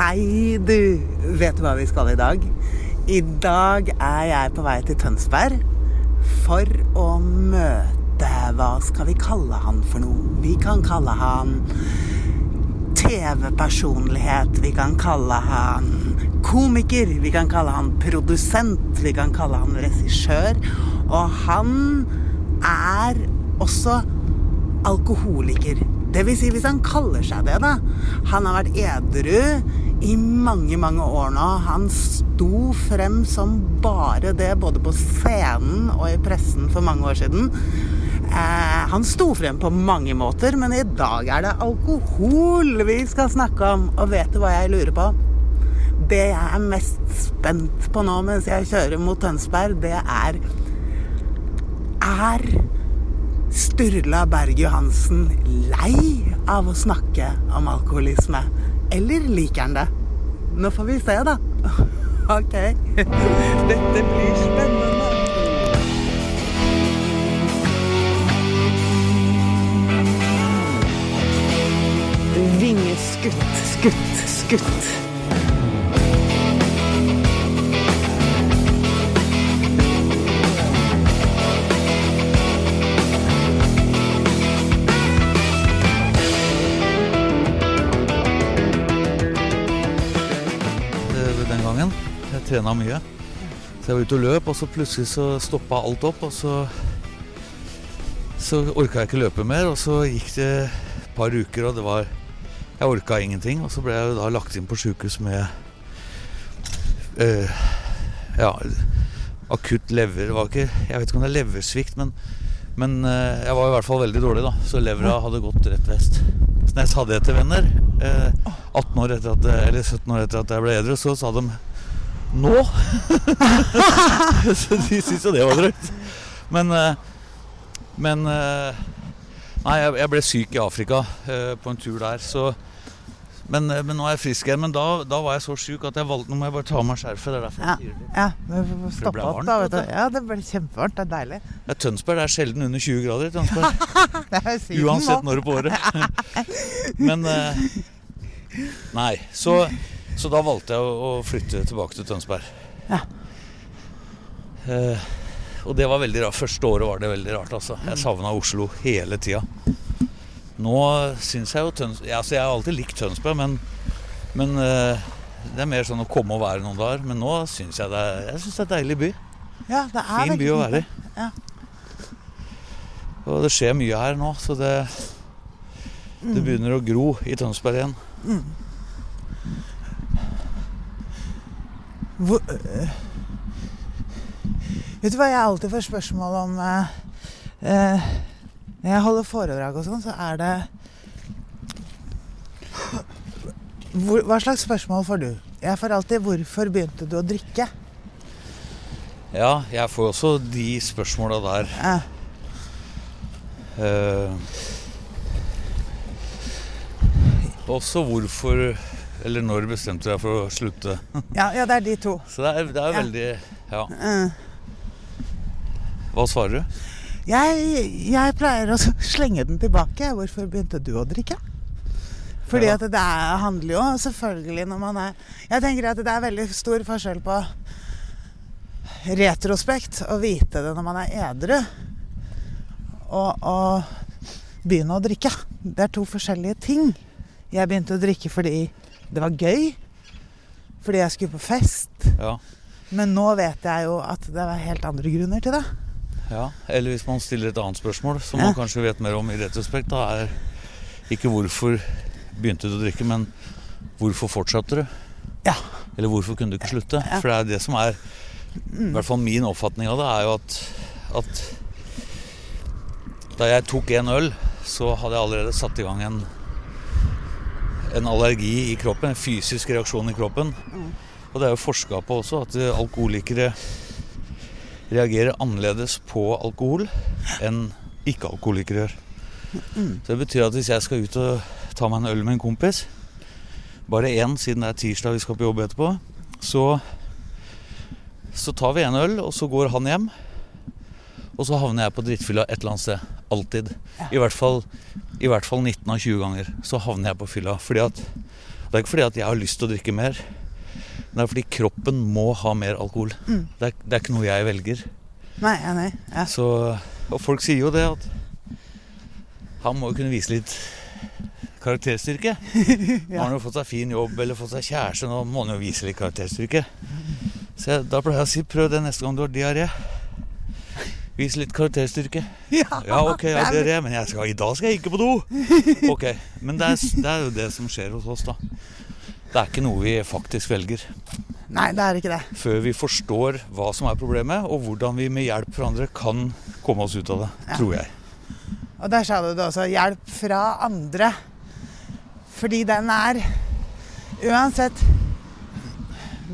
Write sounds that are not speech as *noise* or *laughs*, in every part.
Hei, du. Vet du hva vi skal i dag? I dag er jeg på vei til Tønsberg for å møte Hva skal vi kalle han for noe? Vi kan kalle han TV-personlighet. Vi kan kalle han komiker. Vi kan kalle han produsent. Vi kan kalle han regissør. Og han er også alkoholiker. Det vil si, hvis han kaller seg det, da. Han har vært edru i mange, mange år nå. Han sto frem som bare det, både på scenen og i pressen for mange år siden. Eh, han sto frem på mange måter, men i dag er det alkohol vi skal snakke om. Og vet du hva jeg lurer på? Det jeg er mest spent på nå mens jeg kjører mot Tønsberg, det er Er Sturla Berg Johansen lei av å snakke om alkoholisme? Eller liker han det? Nå får vi se, da. *laughs* OK. *laughs* Dette blir spennende. Vingeskutt, skutt, skutt. Trena mye. Så jeg var ute og løp, og så plutselig så stoppa alt opp. Og så, så orka jeg ikke løpe mer, og så gikk det et par uker, og det var Jeg orka ingenting. Og så ble jeg da lagt inn på sjukehus med øh, ja, akutt lever det var ikke, Jeg vet ikke om det er leversvikt, men, men øh, jeg var i hvert fall veldig dårlig, da. Så levra hadde gått rett vest. Så når jeg sa det til venner, eh, 18 år etter at, eller 17 år etter at jeg ble edru, så sa de nå! *laughs* så de syntes jo det var drøyt. Men, eh, men eh, Nei, jeg, ble syk i Afrika eh, på en tur der, så men, men nå er jeg frisk igjen. Men da, da var jeg så sjuk at jeg valgte Nå må jeg bare ta av meg skjerfet. Det er derfor Ja, jeg sier det. ja det stoppa ble opp, da. vet du. Ja, det ble kjempevarmt. Det er deilig. Ja, Tønsberg det er sjelden under 20 grader i Tønsberg. *laughs* Det er siden Uansett nå. når på året. *laughs* Men Nei. Så, så da valgte jeg å, å flytte tilbake til Tønsberg. Ja. Eh, og det var veldig rart. Første året var det veldig rart, altså. Jeg savna Oslo hele tida. Nå syns jeg jo Tønsberg altså Jeg har alltid likt Tønsberg, men, men eh, det er mer sånn å komme og være noen dager. Men nå syns jeg det er Jeg synes det er en deilig by. Ja, det er Fin by å være i. Ja. Og det skjer mye her nå, så det, Mm. det begynner å gro i Tønsberg igjen. Hvor, øh, vet du hva jeg alltid får spørsmål om eh, eh, Når jeg holder foredrag og sånn, så er det hvor, Hva slags spørsmål får du? Jeg får alltid 'Hvorfor begynte du å drikke?' Ja, jeg får også de spørsmåla der. Ja. Uh, også hvorfor Eller når bestemte du deg for å slutte? *laughs* Ja, ja, det er de to. Så det er, det er veldig Ja. Eh, Hva svarer du? Jeg, jeg pleier å *laughs* slenge den tilbake. Hvorfor begynte du å drikke? Fordi at det er, handler jo selvfølgelig når man er Jeg tenker at det er veldig stor forskjell på retrospekt å vite det når man er edru, og å begynne å drikke. Det er to forskjellige ting. Jeg begynte å drikke fordi det var gøy. Fordi jeg skulle på fest. Ja. Men nå vet jeg jo at det var helt andre grunner til det. ja. Eller hvis man stiller et annet spørsmål, som Ja. man kanskje vet mer om i retrospekt, da er ikke hvorfor begynte du å drikke, men hvorfor fortsatte du? Ja. Eller hvorfor kunne du ikke slutte? Ja. For det er det som er I hvert fall min oppfatning av det er jo at, at da jeg tok en øl, så hadde jeg allerede satt i gang en en allergi i kroppen, en fysisk reaksjon i kroppen. Og det er jo forska på også at alkoholikere reagerer annerledes på alkohol enn ikke-alkoholikere gjør. Så det betyr at hvis jeg skal ut og ta meg en øl med en kompis, bare én siden det er tirsdag vi skal på jobb etterpå, så, så tar vi en øl, og så går han hjem. Og så havner jeg på drittfylla et eller annet sted. Alltid. I hvert fall, I hvert fall 19 av 20 ganger så havner jeg på fylla. Fordi at Det er ikke fordi at jeg har lyst til å drikke mer. Det er fordi kroppen må ha mer alkohol. Mm. Det, er, det er ikke noe jeg velger. Nei, ja, nei. Ja. Så, og folk sier jo det at han må jo kunne vise litt karakterstyrke. *laughs* Nå har han jo fått seg fin jobb eller fått seg kjæreste, nå må han jo vise litt karakterstyrke. Så jeg, da pleier jeg å si prøv det neste gang du har diaré. Vis litt karakterstyrke. *laughs* Ja, Ja, ok, ja, det er- det, men skal, i dag skal jeg ikke på do. *laughs* Ok, Men det er, det er jo det som skjer hos oss, da. Det er ikke noe vi faktisk velger. Nei, det er ikke det. Før vi forstår hva som er problemet, og hvordan vi med hjelp fra andre kan komme oss ut av det. Ja. Tror jeg. Og der sa du det også. Hjelp fra andre. Fordi den er Uansett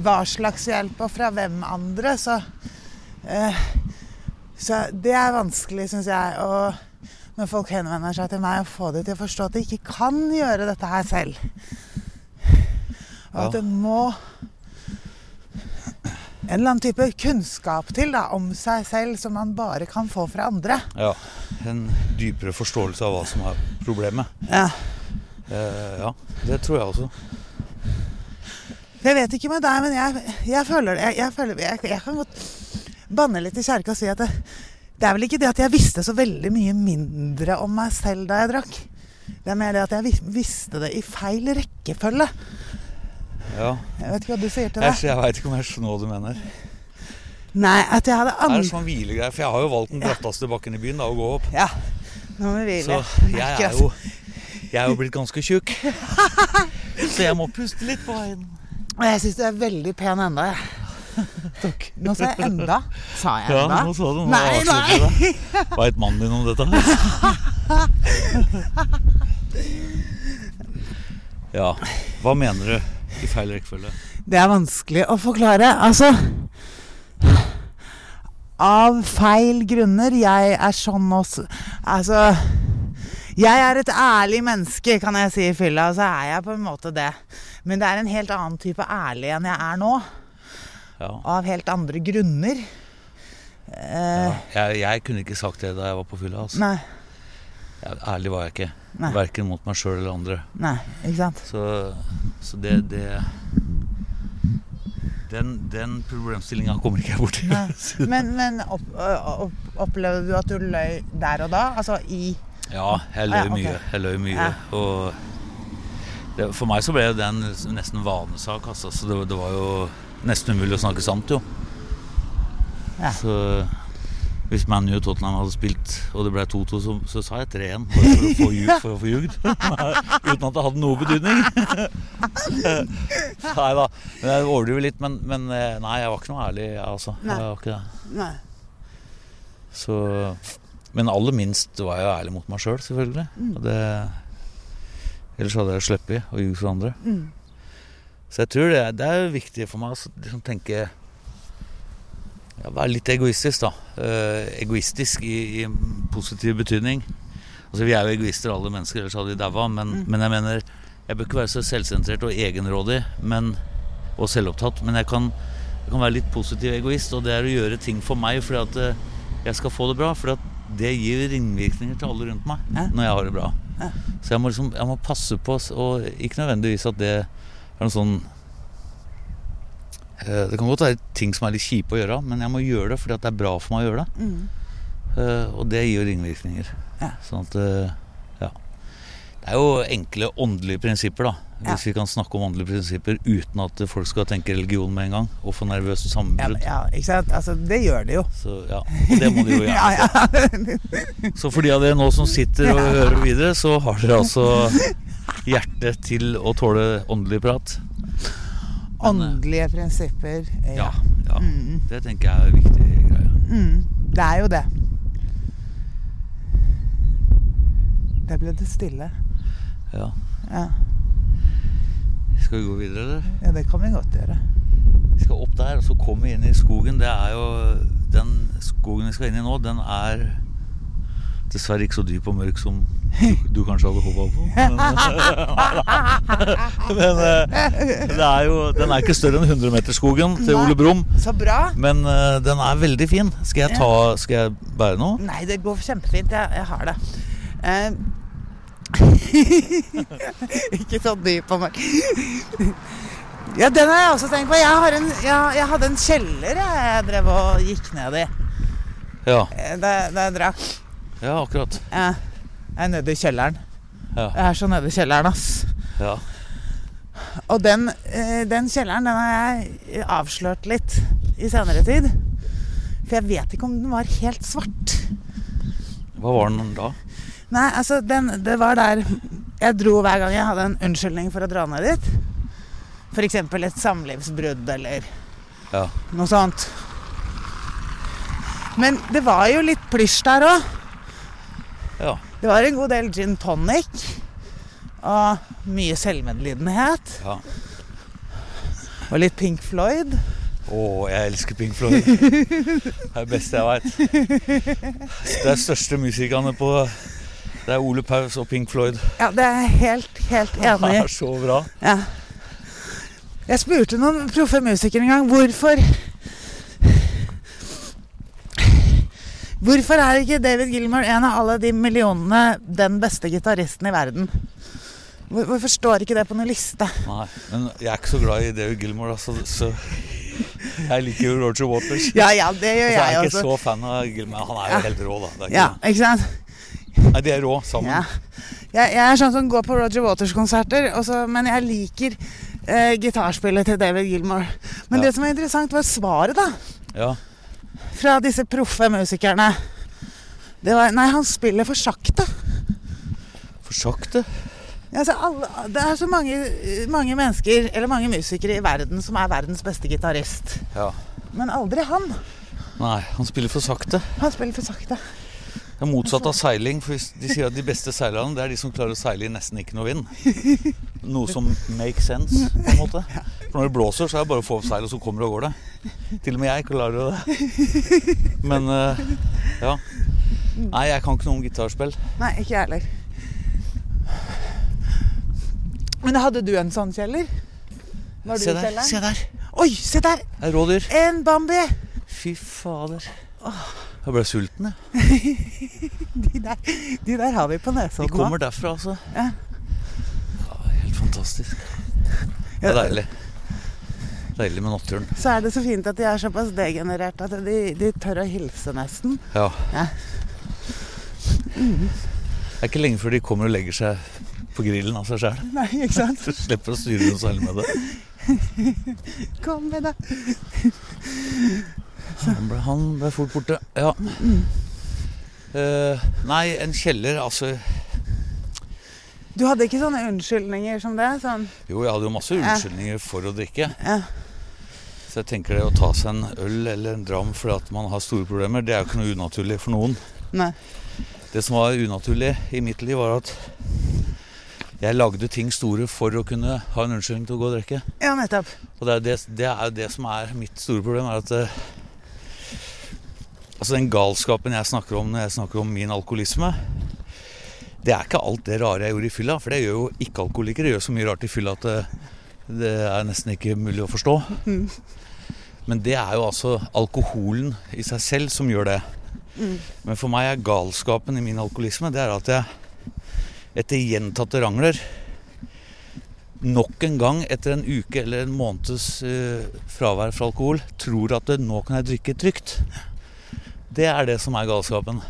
hva slags hjelp og fra hvem andre, så eh, Så det er vanskelig, syns jeg, å når folk henvender seg til meg, å få dem til å forstå at de ikke kan gjøre dette her selv. Og at det må en eller annen type kunnskap til da, om seg selv som man bare kan få fra andre. Ja, En dypere forståelse av hva som er problemet. Ja. Eh, ja, det tror jeg også. Jeg vet ikke med deg, men jeg, jeg føler det. Jeg, jeg, jeg kan godt banne litt i kjerka og si at det, det er vel ikke det at jeg visste så veldig mye mindre om meg selv da jeg drakk. Det er mer det at jeg visste det i feil rekkefølge. Ja, Jeg vet ikke hva du sier til Jeg, det. jeg veit ikke om jeg skjønner hva du mener. Nei, at jeg hadde Det er andre sånn hvilegreier, for jeg har jo valgt den bratteste bakken i byen da, å gå opp. Ja. Nå må vi Så jeg er jo Jeg er jo blitt ganske tjukk. *laughs* Så jeg må puste litt på veien. Og jeg syns du er veldig pen jeg. *laughs* Takk. Nå sa jeg enda. Sa jeg Ja, nå sa du Nå Nei, nei. Veit mannen din om dette? *laughs* Ja. Hva mener du i feil rekkefølge? Det er vanskelig å forklare. Altså Av feil grunner. Jeg er sånn også Altså Jeg er et ærlig menneske, kan jeg si i fylla, så er jeg på en måte det. Men det er en helt annen type ærlig enn jeg er nå. Ja. Av helt andre grunner. ja. Eh, Jeg, jeg kunne ikke sagt det da jeg var på fylla. Altså. Nei. Jeg, ærlig var jeg ikke. Nei. Verken mot meg sjøl eller andre. Nei, ikke sant? Så, så det, det Den, den problemstillinga kommer ikke jeg borti. Men, men opp, opp, opplevde du at du løy der og da? Altså i Ja, jeg Ah, løy ja, ok. mye. Jeg løy mye. Ja. Og det, for meg så ble det en nesten vanesak, altså. Så det, det var jo nesten umulig å snakke sant, jo. Ja. Så hvis ManU og Tottenham hadde spilt, og det ble 2-2, så, så sa jeg 3-1. Bare for. For å få ljugd. *laughs* Uten at det hadde noe betydning. *laughs* nei da. Men jeg overdriver litt. Men, men eh, nei, jeg var ikke noe ærlig, jeg, altså. Nei. Jeg var ikke det. Nei. Så, men aller minst var jeg jo ærlig mot meg sjøl, selv, selvfølgelig. Mm. Det, ellers hadde jeg sluppet å ljuge for andre. Mm. Så jeg tror det, det er viktig for meg å liksom tenke ja, Være litt egoistisk, da. Uh, egoistisk i, i positiv betydning. Altså Vi er jo egoister, alle mennesker, ellers hadde vi daua. Men, Mm. men jeg mener Jeg bør ikke være så selvsentrert og egenrådig men, og selvopptatt. Men jeg kan, jeg kan være litt positiv egoist, og det er å gjøre ting for meg fordi at eh, jeg skal få det bra. Fordi at det gir ringvirkninger til alle rundt meg når jeg har det bra. Så jeg må, liksom, jeg må passe på, og ikke nødvendigvis at det er noe sånn uh, Det kan godt være ting som er litt kjipe å gjøre, men jeg må gjøre det fordi at det er bra for meg å gjøre det. Mm. Uh, og det gir jo ringvirkninger. Ja. Sånn at eh, Ja. Det er jo enkle åndelige prinsipper, da. Hvis vi kan snakke om åndelige prinsipper uten at folk skal tenke religion med en gang. Og få nervøse Ja, sammenbrudd. ja, ikke sant? Altså, det gjør de jo. Så ja, og det må de jo gjøre. *laughs* Ja, ja. Så for de av dere nå som sitter og hører videre, så har dere altså hjerte til å tåle åndelig prat. Åndelige prinsipper. Ja, ja. Mm. Det tenker jeg er en viktig greie. Mm. Det er jo det. Der ble det stille. Ja. Ja. Skal vi gå videre, eller? ja, det kan vi godt gjøre. Vi skal opp der, og så kommer vi inn i skogen. Det er jo Den skogen vi skal inn i nå, den er dessverre ikke så dyp og mørk som du, du kanskje hadde håpa på. Men, *laughs* men eh, er jo, den er ikke større enn 100-meterskogen til Ole Brumm. Men eh, den er veldig fin. Skal jeg, ta, skal jeg bære noe? Nei, det går kjempefint. Jeg, jeg har det. Eh, *laughs* Ikke så dyp og mørk. Ja, den har jeg også tenkt på. Jeg, har en, jeg, jeg hadde en kjeller jeg, drev og gikk ned i Ja, eh, da jeg drakk. Ja akkurat. Jeg er nede i kjelleren. Ja. Jeg er så nede i kjelleren, ass. Ja. Og den, eh, den kjelleren den har jeg avslørt litt i senere tid. For jeg vet ikke om den var helt svart. Hva var den da? Nei, altså, den, det var der jeg dro hver gang jeg hadde en unnskyldning for å dra ned dit. F.eks. et samlivsbrudd eller Ja. noe sånt. Men det var jo litt plysj der òg. Ja. Det var en god del gin tonic. Og mye selvmedlidenhet. ja. Og litt Pink Floyd. Å, jeg elsker Pink Floyd. *laughs* Det er det beste jeg veit. Det er største musikerne på Det er Ole Paus og Pink Floyd. Ja, det er jeg helt, helt enig i. *laughs* Det er så bra. Ja. Jeg spurte noen proffe musikere en gang hvorfor Hvorfor er ikke David Gilmour en av alle de millionene den beste gitaristen i verden? Hvorfor står ikke det på noen liste? Nei, men jeg er ikke så glad i David Gilmour, altså, så, jeg liker jo Roger Waters. Ja, ja, det gjør jeg også. jeg er ikke så fan av Gilmour. Han er jo Ja. helt rå, da. Det ikke Ja, ikke sant? Nei, de er rå sammen. Ja. Jeg, jeg er sånn som går på Roger Waters-konserter, men jeg liker eh, gitarspillet til David Gilmour. Men Ja. det som er interessant, var svaret, da. Ja. Fra disse proffe musikerne. Det var Nei, han spiller for sakte. For sakte. Altså, alle, det er så mange, mange mennesker, eller mange musikere i verden, som er verdens beste gitarist. Ja. Men aldri han. Nei, han spiller for sakte. Han spiller for sakte. Det er motsatt av seiling. for De sier at de beste seilerne det er de som klarer å seile i nesten ikke noe vind. Noe som makes sense, på en måte. For når det blåser, så er det bare å få opp seilet, og så kommer det og går det. Til og med jeg klarer jo det. Men eh, ja. Nei, jeg kan ikke noe om gitarspill. Nei, ikke jeg heller. Men hadde du en sånn kjeller? Se der. kjelleren? Se der. Oi, se der! Det er rådyr. En Bambi! Fy fader. Jeg ble sulten, jeg. *laughs* De der, de der har vi på De Nesodden De kommer derfra, altså. Ja. Ja, helt fantastisk. Det er deilig. Deilig med natturen. Så er det så fint at de er såpass degenererte at de, de tør å hilse nesten. Ja. Ja. Det er ikke lenge før de kommer og legger seg på grillen av seg sjæl. Nei, ikke sant? *laughs* Så slipper å styre noe særlig med det. *laughs* Kom med det. Han ble, han ble fort borte. Ja. Uh, nei, en kjeller, altså Du hadde ikke sånne unnskyldninger som det? Sånn Jo, jeg hadde jo masse unnskyldninger for å drikke. ja. Så jeg tenker det å ta seg en øl eller en dram fordi man har store problemer, det er jo ikke noe unaturlig for noen. Nei. Det som var unaturlig i mitt liv, var at jeg lagde ting store for å kunne ha en unnskyldning til å gå og drikke. Ja, nettopp. Og det er det, det er det som er mitt store problem, er at eh, Altså den galskapen jeg snakker om når jeg snakker om min alkoholisme, det er ikke alt det rare jeg gjorde i fylla, for det gjør jo ikke-alkoholikere. gjør så mye rart i fylla at det, det er nesten ikke mulig å forstå. Men det er jo altså alkoholen i seg selv som gjør det. Men for meg er galskapen i min alkoholisme det er at jeg etter gjentatte rangler nok en gang etter en uke eller en måneds uh, fravær fra alkohol tror at det, nå kan jeg drikke trygt. Det er det som er galskapen.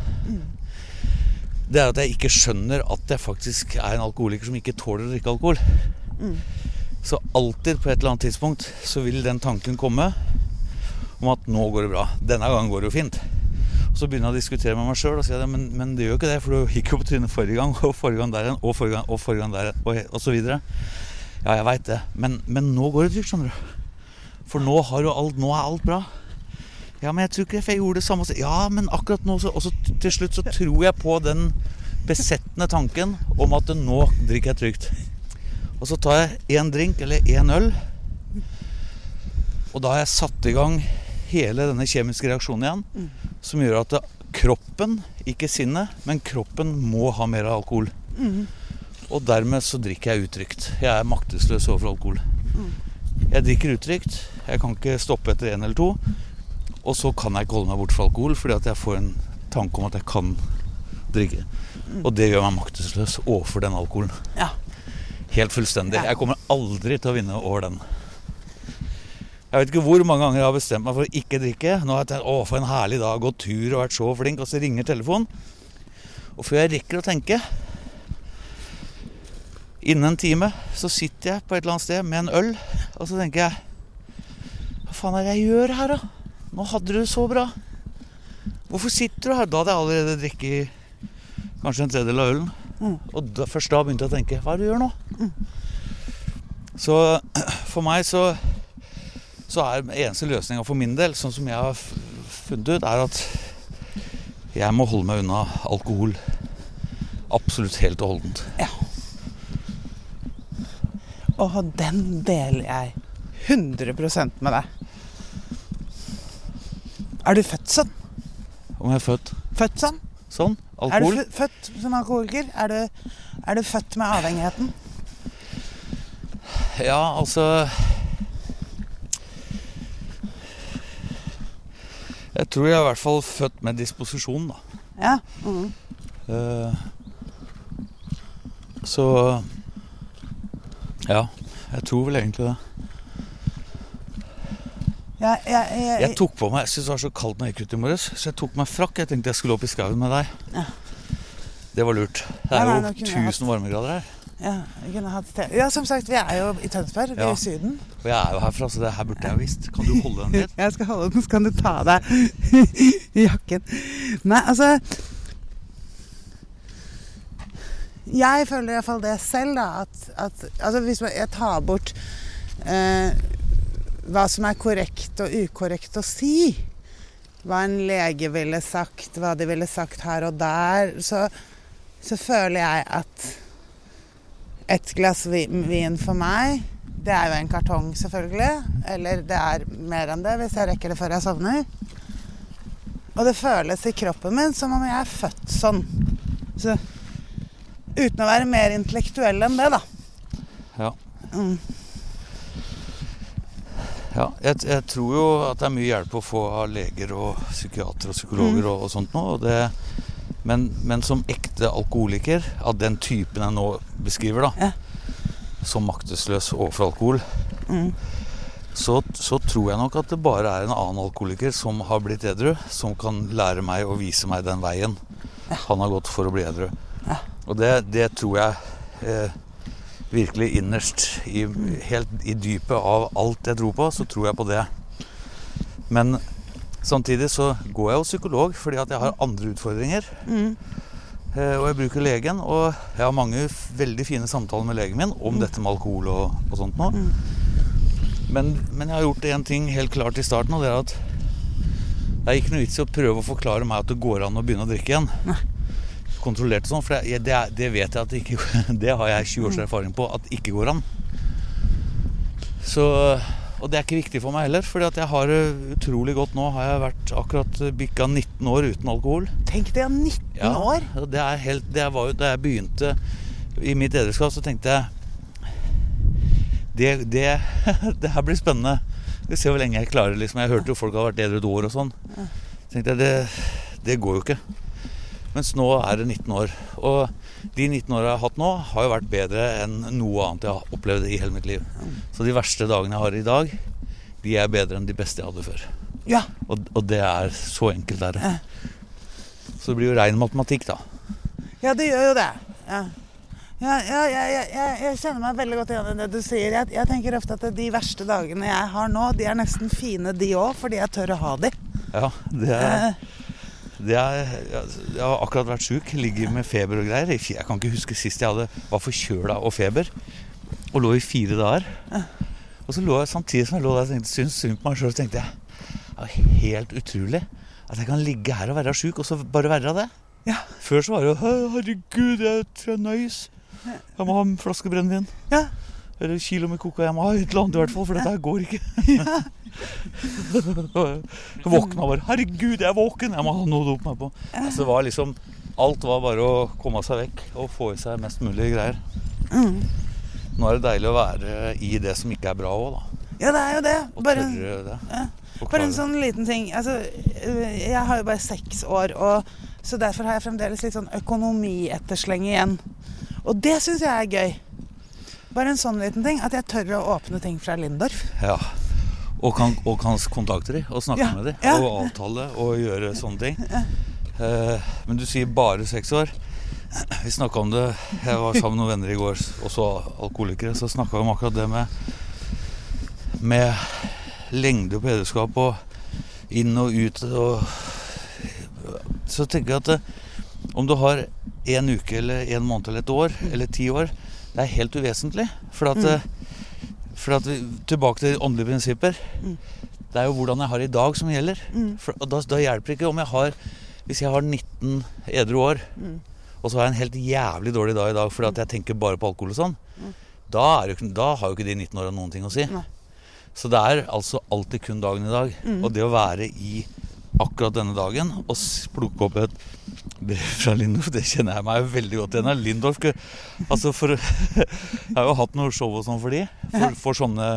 Det er at jeg ikke skjønner at jeg faktisk er en alkoholiker som ikke tåler å drikke alkohol. Så alltid på et eller annet tidspunkt så vil den tanken komme om at nå går det bra. Denne gangen går det jo fint. Og så begynner jeg å diskutere med meg sjøl og sier at men, men det gjør ikke det, for du gikk jo på trynet forrige gang, og forrige gang der igjen, og forrige gang, og forrige gang der igjen, og, så videre. Ja, jeg veit det, men, men nå går det trygt, skjønner du. For nå, har jo alt, nå er alt bra. Ja, men jeg tror ikke jeg gjorde det samme. Ja, men akkurat nå så Og så til slutt så tror jeg på den besettende tanken om at nå drikker jeg trygt. Og så tar jeg én drink eller én øl, og da har jeg satt i gang hele denne kjemiske reaksjonen igjen, som gjør at kroppen, ikke sinnet, men kroppen må ha mer alkohol. Og dermed så drikker jeg utrygt. Jeg er maktesløs overfor alkohol. Jeg drikker utrygt. Jeg kan ikke stoppe etter én eller to. Og så kan jeg ikke holde meg bort fra alkohol fordi at jeg får en tanke om at jeg kan drikke. Og det gjør meg maktesløs overfor den alkoholen. Ja. Helt fullstendig. Jeg kommer aldri til å vinne over den. Jeg vet ikke hvor mange ganger jeg har bestemt meg for å ikke drikke. Nå har jeg tenkt å, for en herlig dag, gått tur og vært så flink, og så ringer telefonen. Og før jeg rekker å tenke Innen en time så sitter jeg på et eller annet sted med en øl, og så tenker jeg Hva faen er det jeg gjør her, da? Nå hadde du det så bra. Hvorfor sitter du her? Da hadde jeg allerede drukket kanskje en tredjedel av ølen. Mm. Og da, først da begynte jeg å tenke Hva er det du gjør nå? Så for meg så så er eneste løsninga for min del, sånn som jeg har funnet ut, er at jeg må holde meg unna alkohol. Absolutt helt og holdent. Og den deler jeg 100% med deg. Er du født sånn? Om jeg er født Født sånn? sånn? Alkohol? Er du født som alkoholiker? Er du, er du født med avhengigheten? Ja, altså Jeg tror jeg er i hvert fall født med disposisjon, da. Ja. Mm. Uh, så Ja, jeg tror vel egentlig det. Jeg, jeg, jeg, Jeg tok på meg, jeg syntes det var så kaldt når jeg gikk ut i morges, så jeg tok meg frakk. Jeg tenkte jeg skulle opp i skauen med deg. Ja. Det var lurt. Det er jo nå 1000 varmegrader her. ja, ja, som sagt, vi er jo i Tønsberg. Vi er i Syden. Og jeg er jo herfra, så det her burde jeg visst. Kan du holde den litt? *laughs* Jeg skal holde den, så kan du ta av deg *laughs* jakken. Nei, altså Jeg føler iallfall det selv, da. At, at altså hvis jeg tar bort eh, hva som er korrekt og ukorrekt å si, hva en lege ville sagt, hva de ville sagt her og der, så, så føler jeg at et glass vin for meg, det er jo en kartong, selvfølgelig. Eller det er mer enn det, hvis jeg rekker det før jeg sovner. Og det føles i kroppen min som om jeg er født sånn. Så, uten å være mer intellektuell enn det, da. Ja. Mm. Ja, jeg, jeg tror jo at det er mye hjelp å få av leger og psykiatere og psykologer Mm. og, og sånt nå. Men, men som ekte alkoholiker, av den typen jeg nå beskriver, da, som maktesløs overfor alkohol, Mm. så, så tror jeg nok at det bare er en annen alkoholiker som har blitt edru, som kan lære meg og vise meg den veien han har gått for å bli edru. Ja. Og det, det tror jeg eh, virkelig innerst, i, helt i dypet av alt jeg tror på, så tror jeg på det. Men samtidig så går jeg jo psykolog fordi at jeg har andre utfordringer. Mm. Eh, og jeg bruker legen, og jeg har mange veldig fine samtaler med legen min om dette med alkohol og, og sånt nå. Mm. Men, men jeg har gjort én ting helt klart i starten, og det er at det er ikke noe vits i å prøve å forklare meg at det går an å begynne å drikke igjen. Kontrollert og sånn, for det, det, det vet jeg at det ikke *laughs* Det har jeg 20 års erfaring på at ikke går an. Så Og det er ikke viktig for meg heller, fordi at jeg har det utrolig godt nå. Har jeg vært akkurat bikka 19 år uten alkohol. Tenk det, 19 år! og Det er helt, det var jo, da jeg begynte i mitt edruskap, så tenkte jeg det, det, *laughs* det her blir spennende. Vi ser hvor lenge jeg klarer. Liksom. Jeg hørte jo folk har vært edru et år og sånn. Så tenkte jeg, det, det går jo ikke. Mens nå er det 19 år. Og de 19 åra jeg har hatt nå, har jo vært bedre enn noe annet jeg har opplevd i hele mitt liv. Så de verste dagene jeg har i dag, de er bedre enn de beste jeg hadde før. Ja. Og, og det er så enkelt er det. Så det blir jo rein matematikk, da. Ja, det gjør jo det. Ja. Ja, ja, ja, jeg, jeg kjenner meg veldig godt igjen i det du sier. Jeg, jeg tenker ofte at de verste dagene jeg har nå, de er nesten fine, de òg, fordi jeg tør å ha de. Ja, det er, Eh, er Jeg har akkurat vært sjuk, ligger med feber og greier. Jeg kan ikke huske sist jeg hadde, var forkjøla og feber. Og lå i fire dager. Og så lå jeg samtidig som jeg lå der og tenkte, syntes synd på meg sjøl, tenkte jeg det er helt utrolig at jeg kan ligge her og være sjuk, og så bare være det. Ja. Før så var det jo Herregud, jeg er nøys. Jeg må ha en flaske brennevin. Ja. Eller kilo med coca. Jeg må ha et eller annet i hvert fall, for dette her går ikke. Jeg våkna bare 'Herregud, jeg er våken! Jeg må ha noe å dope meg på'. Altså, det var liksom Alt var bare å komme seg vekk og få i seg mest mulig greier. Mm. Nå er det deilig å være i det som ikke er bra òg, da. Ja, det er jo det. Bare, det. ja. Bare en sånn liten ting. Altså, jeg har jo bare seks år, og Så derfor har jeg fremdeles litt sånn økonomiettersleng igjen. Og det syns jeg er gøy. Bare en sånn liten ting. At jeg tør å åpne ting fra Lindorf. Ja. Og kan, og kan kontakte dem og snakke Ja, med dem. ja. Og avtale og gjøre sånne ting. Uh, men du sier bare seks år. Vi snakka om det Jeg var sammen med noen venner i går, også alkoholikere. Så snakka vi om akkurat det med Med lengde på edderskap og inn og ut og Så tenker jeg at det, om du har en uke eller en måned eller et år eller ti år, det er helt uvesentlig. For at, eh, for at vi, Tilbake til åndelige prinsipper. Det er jo hvordan jeg har i dag som gjelder. For, og da, da hjelper det ikke om jeg har Hvis jeg har 19 edru år, og så har jeg en helt jævlig dårlig dag i dag fordi at jeg tenker bare på alkohol og sånn, da, er jo ikke- da har jo ikke de 19 åra noen ting å si. Nei. Så det er altså alltid kun dagen i dag. Og det å være i akkurat denne dagen og plukke opp et brev fra Lindorf, det kjenner jeg meg veldig godt igjen i. Lindorf altså for, *laughs* Jeg har jo hatt noe show og sånn for de. For, for sånne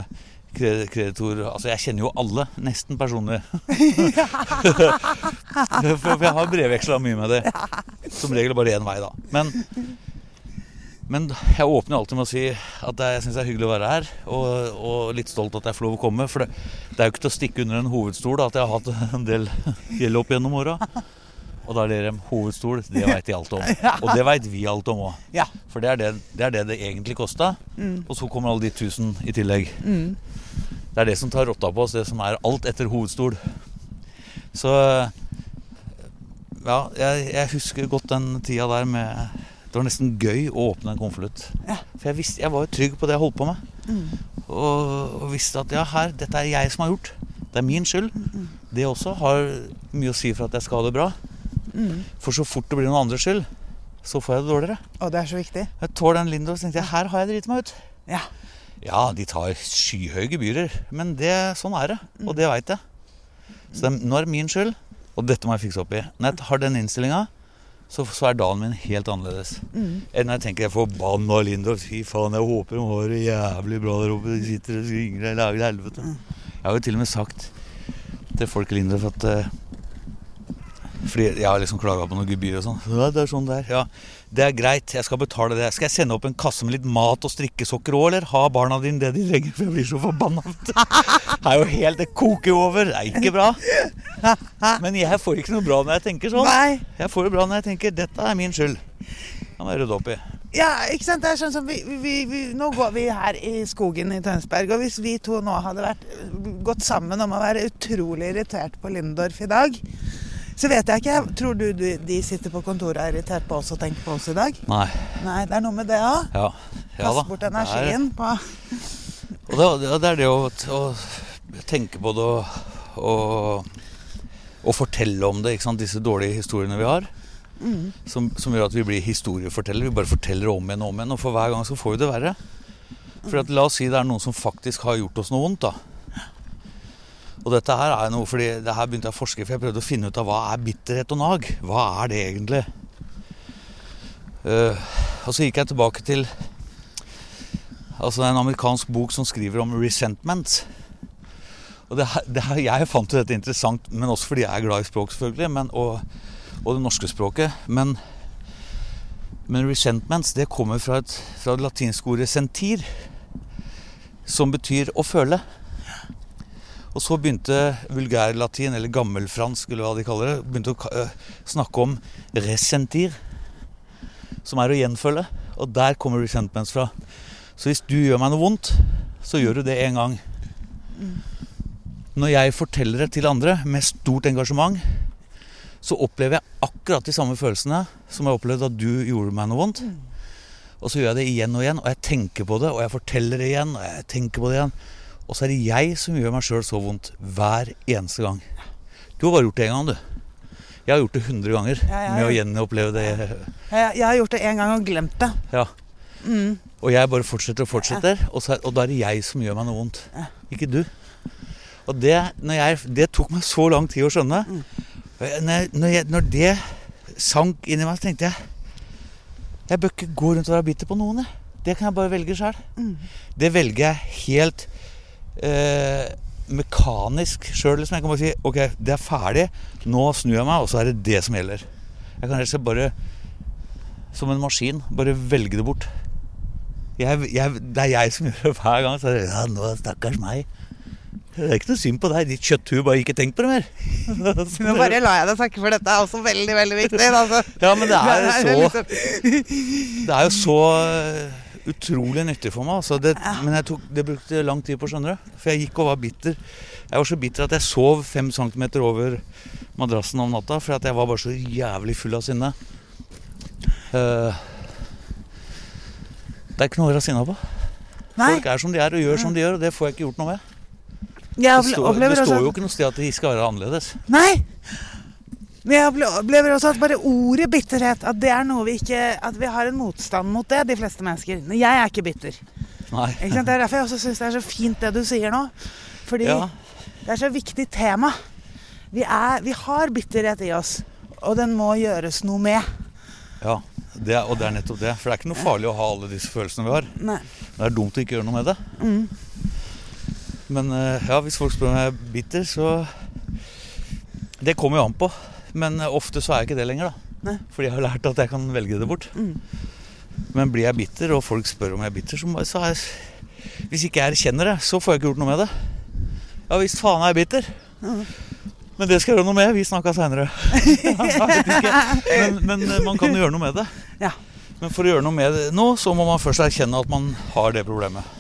kreditor Altså, jeg kjenner jo alle, nesten personlig. *laughs* *laughs* for, for jeg har brevveksla mye med det. Som regel bare én vei, da. Men men jeg åpner alltid med å si at jeg syns det er hyggelig å være her. Og, og litt stolt at jeg får lov å komme. For det, det er jo ikke til å stikke under en hovedstol at jeg har hatt en del gjeld opp gjennom åra. Og da ler de hovedstol, det veit de alt om. *laughs* Og det veit vi alt om òg. Ja. For det er det det, er det, det egentlig kosta. Og så kommer alle de tusen i tillegg. Det er det som tar rotta på oss, det som er alt etter hovedstol. Så ja, jeg, jeg husker godt den tida der med Det var nesten gøy å åpne en konvolutt. Ja. For jeg, visste, jeg var jo trygg på det jeg holdt på med. Og, og visste at ja, her, dette er jeg som har gjort. Det er min skyld. Det også har mye å si for at jeg skal ha det bra. For så fort det blir noen andres skyld, så får jeg det dårligere. Og det er så viktig. Jeg tåler den Lindorf, tenkte jeg her har jeg driti meg ut. Ja. Ja, de tar skyhøye gebyrer, men det, sånn er det. Og det veit jeg. Så det, nå er det min skyld, og dette må jeg fikse opp i. Når jeg har den innstillinga, så, så er dagen min helt annerledes. Enn når jeg tenker jeg får bann av Lindorf. Fy faen, jeg håper de har det jævlig bra der oppe. De sitter og synger og lager helvete. Jeg har jo til og med sagt til folk i Lindorf at uh, fordi jeg har liksom klaga på noe gebyr og sånn. Ja, det er sånn det er. Ja, det er greit, jeg skal betale det. Skal jeg sende opp en kasse med litt mat og strikkesokker òg, eller har barna dine det de trenger? For jeg blir så forbanna. Det er jo helt Det koker jo over. Det er ikke bra. Men jeg får ikke noe bra når jeg tenker sånn. Nei. Jeg får det bra når jeg tenker 'dette er min skyld'. Må jeg rydde opp i. Ja, ikke sant? Det er sånn som vi, vi, vi, Nå går vi her i skogen i Tønsberg, og hvis vi to nå hadde vært, gått sammen om å være utrolig irritert på Lindorf i dag, så vet jeg ikke. Tror du de, sitter på kontoret og er irritert på oss og tenker på oss i dag? Nei. Nei, det er noe med det òg. Ja. ja da. bort er- energien på Og det, det- det er det å, å tenke på det og, og, og fortelle om det. Disse dårlige historiene vi har. Som, som gjør at vi blir historiefortellere. Vi bare forteller om igjen og om igjen. Og for hver gang så får vi det verre. For at, la oss si det er noen som faktisk har gjort oss noe vondt. da. Og dette her er noe, fordi det her begynte jeg å forske for jeg prøvde å finne ut av hva er bitterhet og nag. Hva er det egentlig? Uh, og så gikk jeg tilbake til Altså en amerikansk bok som skriver om resentment. Og det, det Jeg fant jo dette interessant, men også fordi jeg er glad i språk, selvfølgelig, men, og, og det norske språket. Men, men resentments det kommer fra, et, fra det latinske ordet sentir, som betyr å føle. Og så begynte vulgærlatin, eller gammelfransk, eller hva de kaller det, begynte å øh, snakke om resentir, som er å gjenfølge. Og der kommer resentments fra. Så hvis du gjør meg noe vondt, så gjør du det en gang. Når jeg forteller det til andre med stort engasjement, så opplever jeg akkurat de samme følelsene som jeg opplevde da du gjorde meg noe vondt. Og så gjør jeg det igjen og igjen, og jeg tenker på det, og jeg forteller det igjen, og jeg tenker på det igjen. Og så er det jeg som gjør meg sjøl så vondt hver eneste gang. Du har bare gjort det én gang, du. Jeg har gjort det 100 ganger Ja, med å gjenoppleve det. jeg, jeg har gjort det én gang og glemt det. Ja. Og jeg bare fortsetter og fortsetter, og, så og da er det jeg som gjør meg noe vondt. Ikke du. Og det, når jeg, det tok meg så lang tid å skjønne. Og Når, når, jeg, når det sank inn i meg, så tenkte jeg Jeg bør ikke gå rundt og være bitter på noen. Jeg. Det kan jeg bare velge sjøl. Det velger jeg helt eh, mekanisk sjøl. Liksom. Jeg kan bare si ok, det er ferdig. Nå snur jeg meg, og så er det det som gjelder. Jeg kan helst bare, som en maskin, bare velge det bort. Jeg, jeg, det er jeg som gjør det hver gang. Så er det, ja, nå stakkars meg. Det er ikke noe synd på deg, ditt kjøtthue. Bare ikke tenk på det mer. *laughs* Nå bare lar jeg deg snakke, for dette er også veldig, veldig viktig. Altså. Ja, men det er *laughs* er så liksom- Det er jo så eh, utrolig nyttig for meg. Altså. Det, men tok, det brukte lang tid på, å skjønne det. For jeg gikk og var bitter. Jeg var så bitter at jeg sov fem centimeter over madrassen om natta. For jeg var bare så jævlig full av sinne. Uh, det er ikke noe å være sinna på. Nei, Folk er som de er og gjør som de gjør, og det får jeg ikke gjort noe med. Det står, det står jo ikke noe sted at de skal være annerledes. Nei! Men jeg opplever også at bare ordet bitterhet At det er noe vi ikke At vi har en motstand mot det, de fleste mennesker. Men Jeg er ikke bitter. Nei. Ikke sant? Det er derfor jeg også syns det er så fint det du sier nå. Fordi Ja. det er så viktig tema. Vi, er, vi har bitterhet i oss, og den må gjøres noe med. Ja, det er, og det er nettopp det. For det er ikke noe farlig å ha alle disse følelsene vi har. Nei. Det er dumt å ikke gjøre noe med det. Mm. Men eh, ja, hvis folk spør om jeg er bitter, så Det kommer jo an på. Men eh, ofte så er jeg ikke det lenger, da. Nei. Fordi jeg har lært at jeg kan velge det bort. Mm. Men blir jeg bitter, og folk spør om jeg er bitter, så, så er jeg Hvis ikke jeg erkjenner det, så får jeg ikke gjort noe med det. Ja visst faen er jeg bitter. Mm. Men det skal jeg gjøre noe med. Vi snakka seinere. *laughs* men, men eh, man kan jo gjøre noe med det. Ja. Men for å gjøre noe med det nå, så må man først erkjenne at man har det problemet.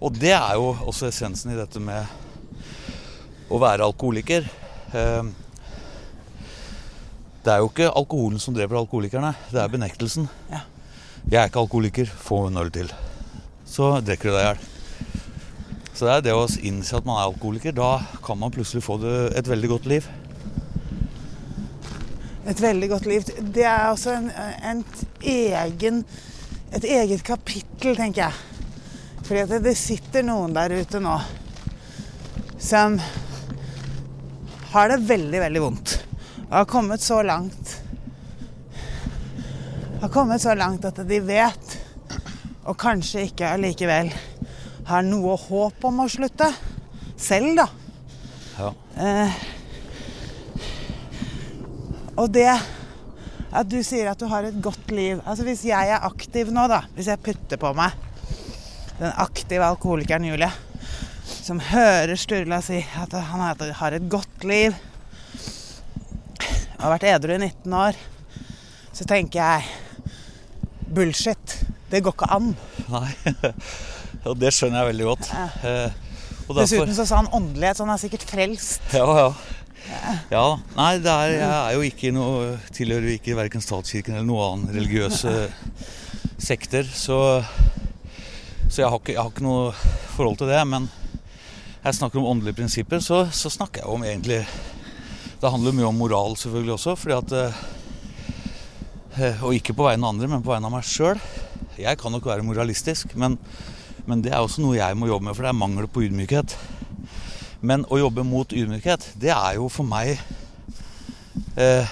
Og det er jo også essensen i dette med å være alkoholiker. Eh, Det er jo ikke alkoholen som dreper alkoholikerne, det er benektelsen. Ja. Jeg er ikke alkoholiker, få en øl til. Så drikker du deg i hjel. Så det er det å innse at man er alkoholiker. Da kan man plutselig få det, et veldig godt liv. Et veldig godt liv. Det er også en, en egen, et eget kapittel, tenker jeg. Fordi at det, sitter noen der ute nå som har det veldig, veldig vondt. Og har kommet så langt Har kommet så langt at de vet, og kanskje ikke allikevel har noe håp om å slutte. Selv, da. Ja. Eh, og det at du sier at du har et godt liv Altså Hvis jeg er aktiv nå, da, hvis jeg putter på meg den aktive alkoholikeren Julie, som hører Sturla si at han har- har et godt liv og har vært edru i 19 år, så tenker jeg bullshit. Det går ikke an. Nei. *laughs* Og det skjønner jeg veldig godt. Ja. og derfor- Dessuten så sa han åndelighet, så han er sikkert frelst. Ja, ja. Ja, Nei, det er, jeg er jo ikke noe Tilhører ikke verken statskirken eller noen annen religiøse sekter. Så, så jeg, har ikke, jeg har ikke noe forhold til det. Men jeg snakker om åndelige prinsipper, så, så snakker jeg om egentlig Det handler mye om moral selvfølgelig også, fordi at eh, Og ikke på vegne av andre, men på vegne av meg sjøl. Jeg kan nok være moralistisk, men, men det er også noe jeg må jobbe med, for det er mangel på ydmykhet. Men å jobbe mot ydmykhet, det er jo for meg eh,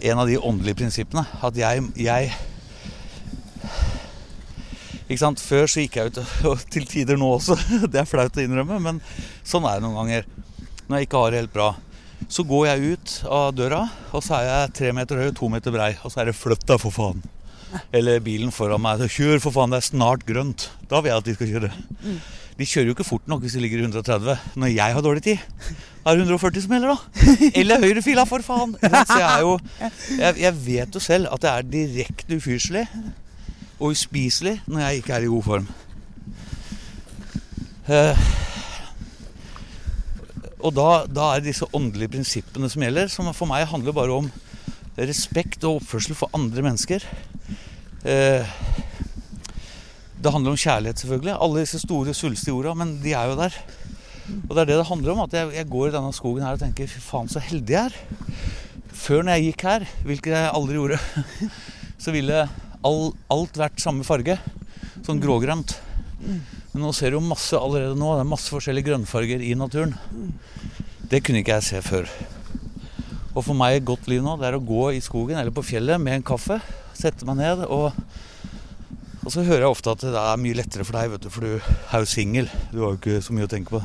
en av de åndelige prinsippene. At jeg, jeg Ikke sant? Før så gikk jeg ut, og til tider nå også, *laughs* det er flaut å innrømme, men sånn er det noen ganger. Når jeg ikke har det helt bra. Så går jeg ut av døra, og så er jeg tre meter høy og to meter brei. Og så er det 'flytt deg, for faen'. Eller bilen foran meg. 'Kjør, for faen, det er snart grønt'. Da vil jeg at de skal kjøre. De kjører jo ikke fort nok hvis de ligger i 130 når jeg har dårlig tid. Da er det 140 som gjelder, da. Eller høyrefila, for faen. Så jeg, er jo, jeg, jeg vet jo selv at det er direkte ufyselig og uspiselig når jeg ikke er i god form. Eh, og da, da er det disse åndelige prinsippene som gjelder, som for meg handler bare om respekt og oppførsel for andre mennesker. Eh, det handler om kjærlighet, selvfølgelig. Alle disse store, svulstige orda, men de er jo der. Og det er det det handler om. At jeg, jeg går i denne skogen her og tenker fy faen, så heldig jeg er. Før når jeg gikk her, hvilket jeg aldri gjorde, *laughs* så ville all, alt vært samme farge. Sånn grågrønt. Men nå ser du masse allerede nå. Det er masse forskjellige grønnfarger i naturen. Det kunne ikke jeg se før. Og for meg et godt liv nå, det er å gå i skogen eller på fjellet med en kaffe. Sette meg ned og Og så hører jeg ofte at det er mye lettere for deg, vet du, for du er jo singel. Du har jo ikke så mye å tenke på.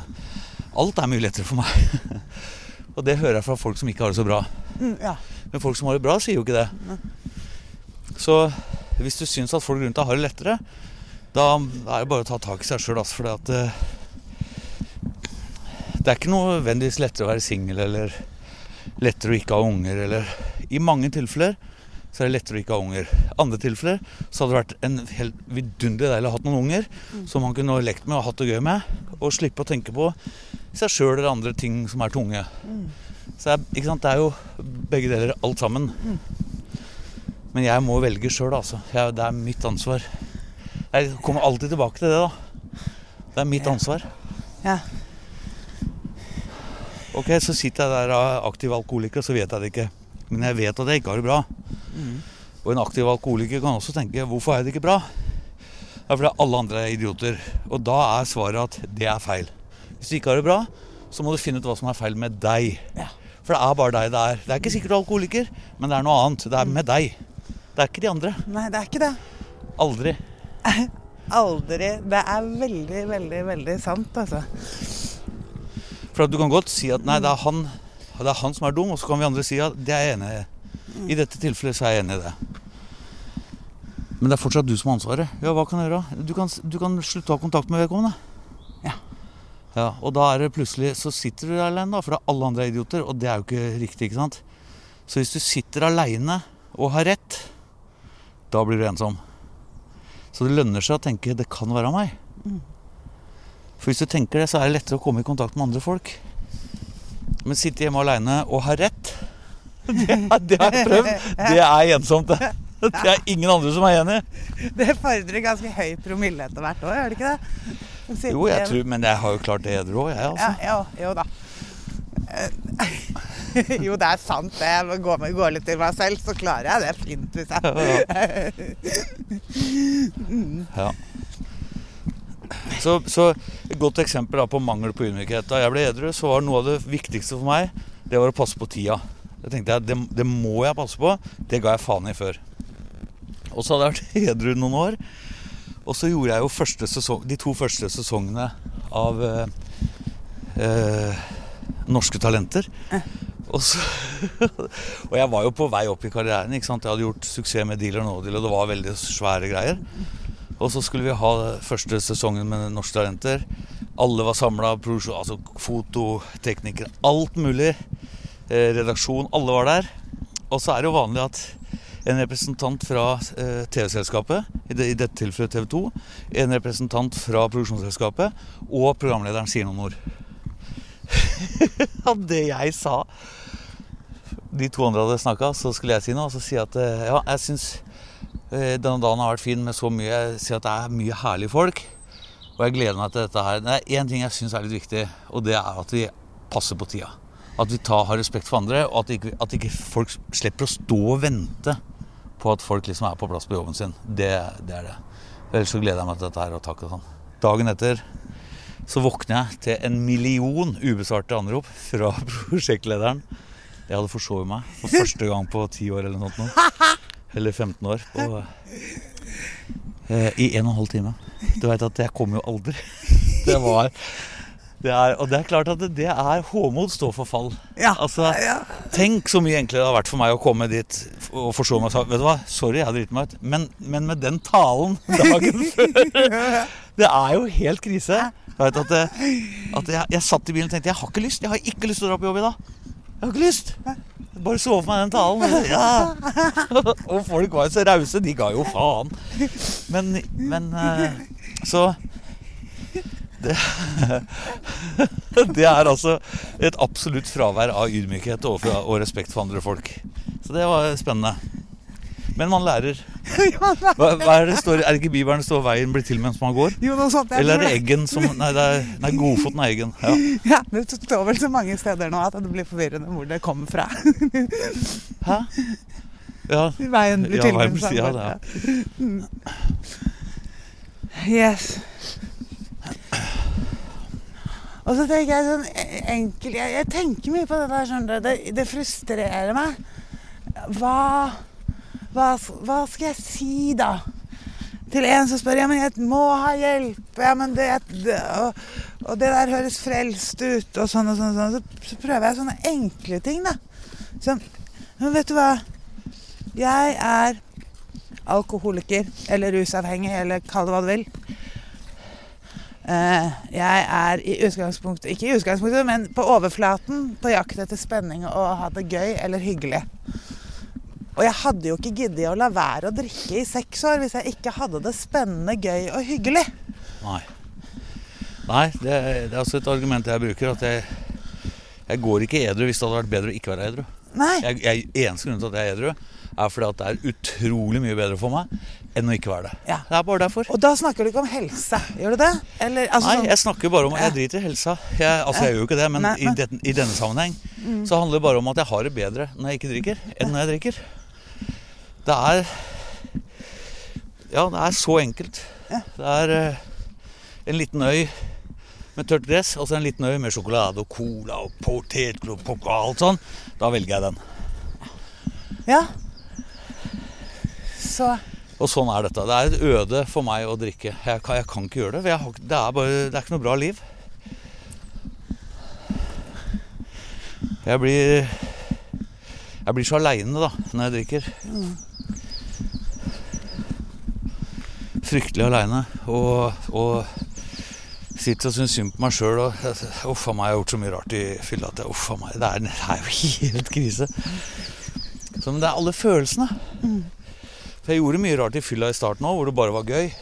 Alt er mye lettere for meg. *laughs* Og det hører jeg fra folk som ikke har det så bra. Mm, ja. Men folk som har det bra, sier jo ikke det. Så hvis du syns at folk rundt deg har det lettere, da er det bare å ta tak i seg sjøl, altså. For det, det er ikke nødvendigvis lettere å være singel eller lettere å ikke ha unger eller I mange tilfeller så er det lettere å ikke ha unger. Andre tilfeller så hadde det vært en helt vidunderlig deilig å ha hatt noen unger som man kunne lekt med og hatt det gøy med, og slippe å tenke på seg sjøl eller andre ting som er tunge. Så det er, det er jo begge deler, alt sammen. Men jeg må velge sjøl, altså. Jeg, det er mitt ansvar. Jeg kommer alltid tilbake til det, da. Det er mitt ansvar. ja. Ok, så sitter jeg der aktiv alkoholiker, så vet jeg det ikke. Men jeg vet at jeg ikke har det bra. Og en aktiv alkoholiker kan også tenke hvorfor har jeg det ikke bra? Det er fordi alle andre er idioter. Og da er svaret at det er feil. Hvis du ikke har det bra, så må du finne ut hva som er feil med deg. Ja. For det er bare deg det er. Det er ikke sikkert du er alkoholiker, men det er noe annet. Det er med deg. Det er ikke de andre. Nei, det er ikke det. Aldri. *laughs* Aldri. Det er veldig, veldig, veldig sant, altså. For at du kan godt si at nei, det er han, det er han som er dum, og så kan vi andre si at det er jeg enig i. I dette tilfellet så er jeg enig i det. Men det er fortsatt du som har ansvaret. Ja, hva kan jeg gjøre? Du kan, du kan slutte å ha kontakt med vedkommende. Ja. Ja, Og da er det plutselig Så sitter du der alene, da, for alle andre er idioter. Og det er jo ikke riktig, ikke sant? Så hvis du sitter aleine og har rett, da blir du ensom. Så det lønner seg å tenke 'det kan være meg'. For hvis du tenker det, så er det lettere å komme i kontakt med andre folk. Men sitte hjemme aleine og ha rett, *laughs* det, det har jeg prøvd. Det er ensomt, det. *laughs* Det er ingen andre som er enig. Det fordrer ganske høy promille etter hvert år, gjør det ikke det? Å sitte Jo, jeg tror, men jeg har jo klart det edru òg, jeg, Ja, altså. jo, jo da. *laughs* Jo, det er sant det. Jeg går, med, går litt til meg selv, så klarer jeg det fint hvis jeg Ja. *laughs* Så, så et godt eksempel da på mangel på ydmykhet. Da jeg ble edru, så var noe av det viktigste for meg det var å passe på tida. Det tenkte jeg, det, det må jeg passe på. Det ga jeg faen i før. Og så hadde jeg vært *laughs* edru noen år. Og så gjorde jeg jo sesong, de to første sesongene av eh, eh, Norske Talenter. Og, så, *laughs* og jeg var jo på vei opp i karrieren. ikke sant? Jeg hadde gjort suksess med Dealer or og det var veldig svære greier. Og så skulle vi ha første sesongen med Norske Talenter. Alle var samla. Altså fototeknikere, alt mulig. Eh, redaksjon. Alle var der. Og så er det jo vanlig at en representant fra eh, TV-selskapet, i, i dette tilfellet TV 2, en representant fra produksjonsselskapet og programlederen sier noen ord. *laughs* Av det jeg sa De to andre hadde snakka, så skulle jeg si noe. Og så sier jeg at eh, ja, jeg syns eh, denne dagen har vært fin med så mye Jeg sier at det er mye herlige folk. Og jeg gleder meg til dette her. Det er én ting jeg syns er litt viktig, og det er at vi passer på tida. At vi tar, har respekt for andre, og at ikke, at ikke folk slipper å stå og vente på at folk liksom er på plass på jobben sin. Det, det er det. Ellers så gleder jeg meg til dette her og takk og sånn. Dagen etter så våkner jeg til en million ubesvarte anrop fra *laughs* prosjektlederen. Jeg hadde forsovet meg for første gang på 10 år eller noe sånt. Eller 15 år. På, eh, I en og en halv time. Du veit at jeg kommer jo aldri. *laughs* Det var det er, Og det er klart at det, det er håmod står for fall. Ja. Altså, Ja. Tenk så mye enklere det har vært for meg å komme dit og forså meg og Vet du hva, sorry, jeg driter meg ut. Men, men med den talen *laughs* dagen før Det er jo helt krise. Jeg vet at, at jeg, jeg satt i bilen og tenkte jeg har ikke lyst. Jeg har ikke lyst til å dra på jobb i dag. Jeg har ikke lyst. Bare sove for meg den talen. *laughs* Ja. *laughs* Og folk var jo så rause. De ga jo faen. Men, men eh, Så det, *laughs* det er altså et absolutt fravær av ydmykhet og respekt for andre folk. Så det var spennende. Men man lærer. *laughs* Hva, hva er det står? Er det ikke Bibelen det står 'veien blir til mens man går'? Jo, noe sånt. Eller er det eggen som Nei, det er, nei godfoten er eggen. Ja. *laughs* Ja, Det står vel så mange steder nå at det blir forvirrende hvor det kommer fra. Hæ? Ja. *laughs* Veien blir Ja, til mens man ja, går. Mm. Yes. Og så tenker jeg sånn e- enkelt Jeg, jeg tenker mye på det der, du. Det, det frustrerer meg. Hva, hva Hva skal jeg si, da? til en som spør ja, men jeg må ha hjelp, ja, men det, og, og, det der høres frelst ut, og sånn og sånn, og sånn. Så, så, prøver jeg sånne enkle ting, da. Som Men vet du hva? Jeg er alkoholiker eller rusavhengig, eller kall det hva du vil. Uh, jeg er i utgangspunktet Ikke i utgangspunktet, men på overflaten på jakt etter spenning og å ha det gøy eller hyggelig. Og jeg hadde jo ikke giddet å la være å drikke i seks år hvis jeg ikke hadde det spennende, gøy og hyggelig. Nei. Nei, det, det er også et argument jeg bruker. At jeg, jeg går ikke edru hvis det hadde vært bedre å ikke være edru. Nei. Jeg, jeg, eneste grunn til at jeg er edru, er fordi at det er utrolig mye bedre for meg enn å ikke være det. Ja. Det er bare derfor. Og da snakker du ikke om helse, gjør du det? Eller, altså, Nei, jeg snakker bare om Jeg driter i helsa. Jeg, altså, jeg gjør jo ikke det, men, Nei, I, men- den, i denne sammenheng så handler det bare om at jeg har det bedre når jeg ikke drikker, enn når jeg drikker. Det er Ja, det er så enkelt. Ja. Det er eh, en liten øy med tørt gress, og så en liten øy med sjokolade og cola og potetgull og og alt sånn. Da velger jeg den. Ja. Så Og sånn er dette. Det er et øde for meg å drikke. Jeg kan, jeg kan ikke gjøre det. for Jeg har, det, er bare, det er ikke noe bra liv. Jeg blir Jeg blir så aleine da når jeg drikker. Fryktelig aleine. Og, og sitter og syns synd på meg sjøl. Uff a meg, jeg har gjort så mye rart i fylla at uff a meg, det er, det er jo *laughs* helt krise. Så, men det er alle følelsene. For jeg gjorde mye rart i fylla i starten òg, hvor det bare var gøy.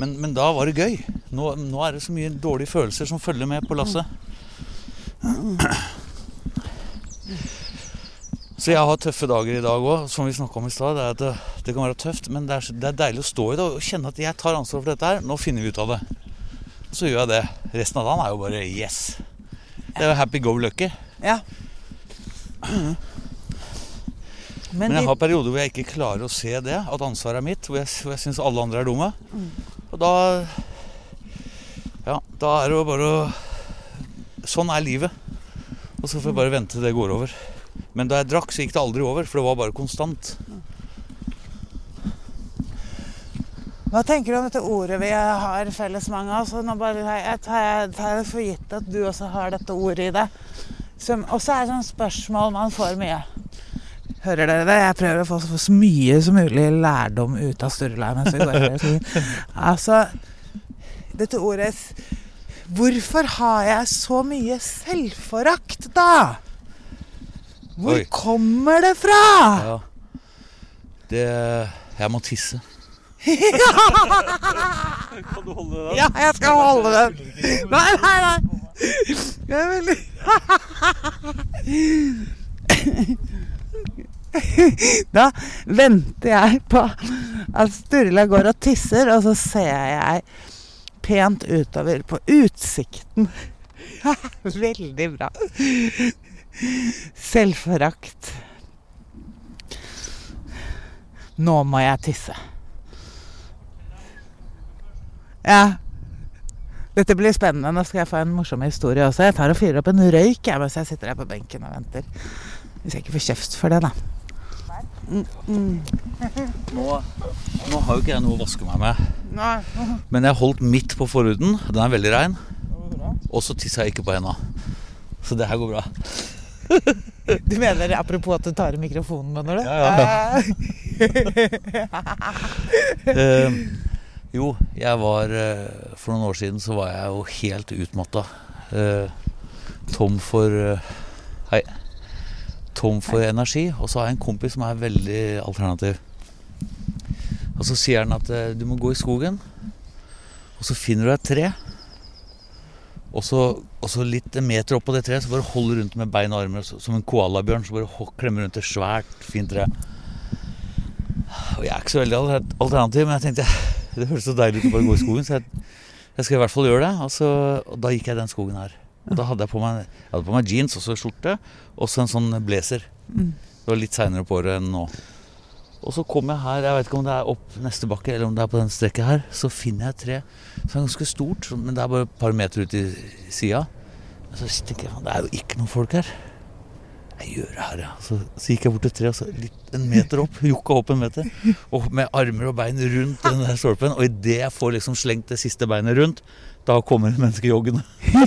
Men, men da var det gøy. Nå, nå er det så mye dårlige følelser som følger med på lasset. Så jeg har tøffe dager i dag òg, som vi snakka om i stad. Det, er det, det kan være tøft, men det er, det er deilig å stå i det og kjenne at jeg tar ansvar for dette her. Nå finner vi ut av det. Så gjør jeg det. Resten av dagen er jo bare yes. Det er jo happy go lucky. ja. Mm. Men, Men jeg har perioder hvor jeg ikke klarer å se det, at ansvaret er mitt. Hvor jeg, hvor jeg syns alle andre er dumme. Og da Ja, da er det jo bare å Sånn er livet. Og så får jeg bare vente til det går over. Men da jeg drakk, så gikk det aldri over, for det var bare konstant. hva tenker du om dette ordet vi har felles, mange av oss? Nå bare jeg, tar jeg det for gitt at du også har dette ordet i det. Som også er sånn spørsmål man får mye. Hører dere det? Jeg prøver å få så- så mye som mulig lærdom ut av Sturla mens vi går her. *laughs* Altså, dette ordet Hvorfor har jeg så mye selvforakt, da? Hvor Oi. kommer det fra? Ja. Det Jeg må tisse. *laughs* kan du holde den? Ja, jeg skal holde den. Nei, nei, nei. Jeg er veldig *laughs* Da venter jeg på at Sturla går og tisser, og så ser jeg pent utover på utsikten. *laughs* Veldig bra. Selvforakt. Nå må jeg tisse. Ja. Dette blir spennende. Nå skal jeg få en morsom historie også. Jeg tar og fyrer opp en røyk jeg, mens jeg sitter her på benken og venter. Hvis jeg ikke får kjeft for det, da. Nå, nå har jo ikke jeg noe å vaske meg med. Nei. Men jeg holdt midt på forhuden. Den er veldig rein. Og så tissa jeg ikke på henda. Så det her går bra. *laughs* Du mener apropos at du tar i mikrofonen, mener du? Ja, ja. uh, *laughs* jo, jeg var uh, For noen år siden så var jeg jo helt utmatta. Uh, tom for Hei. Tom for energi. Og så har jeg en kompis som er veldig alternativ. Og så sier han at du må gå i skogen, og så finner du et tre. Og så, og så litt en meter opp på det treet, så bare holder rundt med bein og armer som en koalabjørn. Så bare klemmer rundt et svært, fint tre. Og jeg er ikke så veldig alter- alternativ, men jeg tenkte *laughs* det høres så deilig ut å bare gå i skogen, så jeg, jeg skal i hvert fall gjøre det. Og, så, og da gikk jeg den skogen her. Og da hadde jeg på meg, jeg hadde på meg jeans og så skjorte, og så en sånn blazer. Det var litt seinere på året enn nå. Og så kom jeg her, jeg vet ikke om det er opp neste bakke eller om det er på den strekket her, så finner jeg et tre som er ganske stort, men det er bare et par meter ut i sida. Så tenker jeg det er jo ikke noen folk her. jeg gjør det her, ja? Så, så gikk jeg bort til treet, så litt en meter opp. *laughs* jukka opp en meter. Og med armer og bein rundt den der stolpen. Og idet jeg får liksom slengt det siste beinet rundt, da kommer et menneske joggende.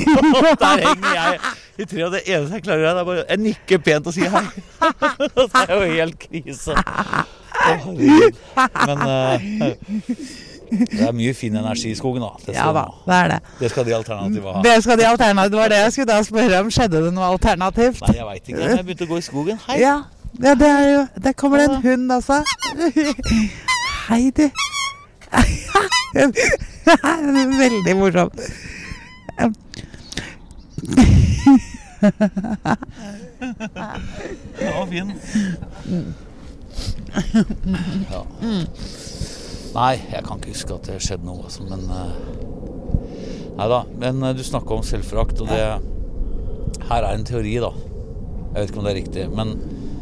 *laughs* der henger jeg i treet, og det eneste jeg klarer, er bare Jeg nikker pent og sier hei. *laughs* det er jo helt krise. Men uh, det er mye fin energi i skogen, da. Det ja da, det er det. Det skal de alternative ha. Det skal de alternative, Det var det jeg skulle da spørre om. Skjedde det noe alternativt? Nei, jeg veit ikke. Jeg begynte å gå i skogen. Hei. Ja, ja det er jo Der kommer det en hund, altså. Hei, du. *laughs* Veldig morsomt. Den var fin. Ja. Nei, jeg kan ikke huske at det skjedde noe. Altså, men uh, Nei da. Men uh, du snakka om selvforakt, og det Her er en teori, da. Jeg vet ikke om det er riktig. Men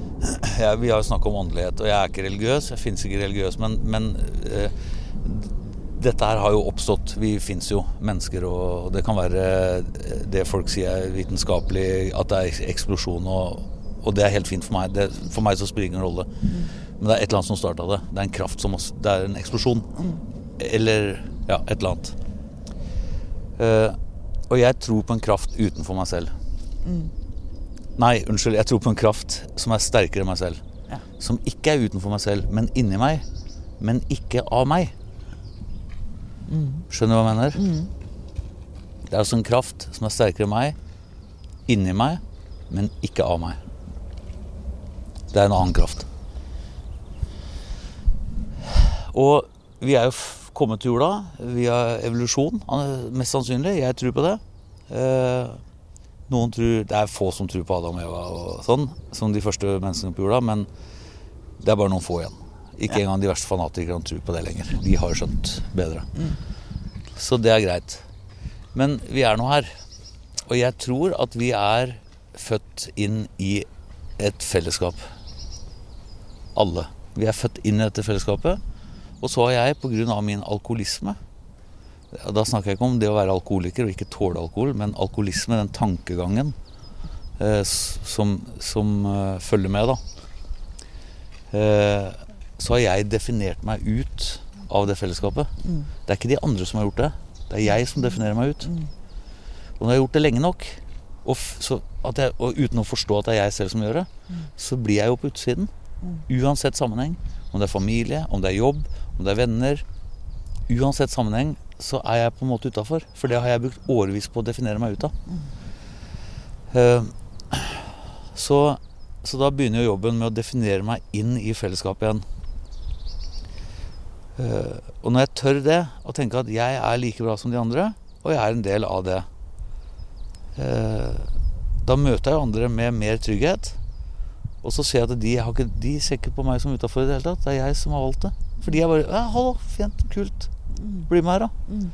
*clears throat* jeg, vi har jo snakka om åndelighet, og jeg er ikke religiøs. Jeg finnes ikke religiøs, men, men uh, dette her har jo oppstått. Vi fins jo mennesker, og det kan være det folk sier er vitenskapelig, at det er eksplosjon, og, og det er helt fint for meg. Det, for meg så spiller det ingen rolle. Mm. Men det er et eller annet som starta det. Det er en kraft som også, Det er en eksplosjon. Mm. Eller ja, et eller annet. Uh, og jeg tror på en kraft utenfor meg selv. Mm. Nei, unnskyld. Jeg tror på en kraft som er sterkere enn meg selv. Ja. Som ikke er utenfor meg selv, men inni meg. Men ikke av meg. Mm. Skjønner du hva jeg mener? Mm. Det er altså en kraft som er sterkere enn meg, inni meg, men ikke av meg. Det er en annen kraft. Og vi er jo kommet til jorda via evolusjon, mest sannsynlig. Jeg tror på det. Eh, noen tror, Det er få som tror på Adam og Eva og sånn, som de første menneskene på jorda, men det er bare noen få igjen. Ikke engang de verste fanatikerne tror på det lenger. De har skjønt bedre. Mm. Så det er greit. Men vi er nå her. Og jeg tror at vi er født inn i et fellesskap. Alle. Vi er født inn i dette fellesskapet. Og så har jeg, pga. min alkoholisme Da snakker jeg ikke om det å være alkoholiker og ikke tåle alkohol, men alkoholisme, den tankegangen eh, som, som uh, følger med, da. Eh, så har jeg definert meg ut av det fellesskapet. Mm. Det er ikke de andre som har gjort det. Det er jeg som definerer meg ut. Mm. Og når jeg har gjort det lenge nok, og, jeg, og, uten å forstå at det er jeg selv som gjør det, mm. så blir jeg jo på utsiden. Uansett sammenheng. Om det er familie, om det er jobb, om det er venner. Uansett sammenheng så er jeg på en måte utafor. For det har jeg brukt årevis på å definere meg ut av. Uh, så, så, da begynner jo jobben med å definere meg inn i fellesskapet igjen. Uh, og når jeg tør det, og tenker at jeg er like bra som de andre, og jeg er en del av det, uh, da møter jeg andre med mer trygghet. Og så ser jeg at de, ikke, de ser ikke på meg som utafor i det hele tatt. Det er jeg som har valgt det. Fordi jeg bare ja, 'Hallo, fint, kult. Bli med her, da.' Mm.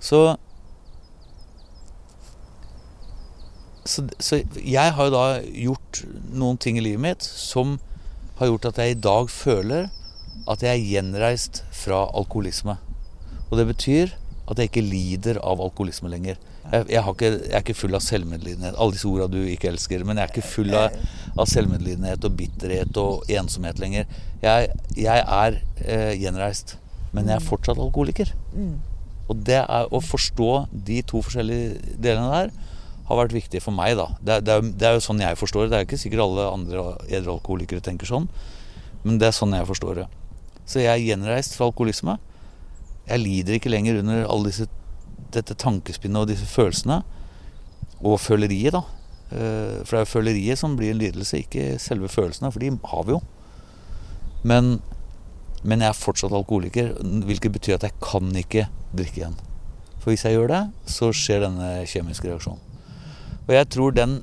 Så, så, så jeg har jo da gjort noen ting i livet mitt som har gjort at jeg i dag føler at jeg er gjenreist fra alkoholisme. Og det betyr at jeg ikke lider av alkoholisme lenger. Jeg, jeg, ikke, jeg, er ikke full av selvmedlidenhet. Alle disse orda du ikke elsker. Men jeg er ikke full av, av selvmedlidenhet og bitterhet og ensomhet lenger. Jeg, jeg er eh, gjenreist. Men jeg er fortsatt alkoholiker. Mm. Og det er å forstå de to forskjellige delene der har vært viktig for meg, da. Det, det, er, det er, jo sånn jeg forstår det. Det er ikke sikkert alle andre edre alkoholikere tenker sånn. Men det er sånn jeg forstår det. Så jeg er gjenreist fra alkoholisme. Jeg lider ikke lenger under alle disse dette tankespinnet og disse følelsene. Og føleriet, da. Eh, for det er jo føleriet som blir en lidelse, ikke selve følelsene. For de har vi jo. Men, men jeg er fortsatt alkoholiker, hvilket betyr at jeg kan ikke drikke igjen. For hvis jeg gjør det, så skjer denne kjemiske reaksjonen. Og jeg tror den,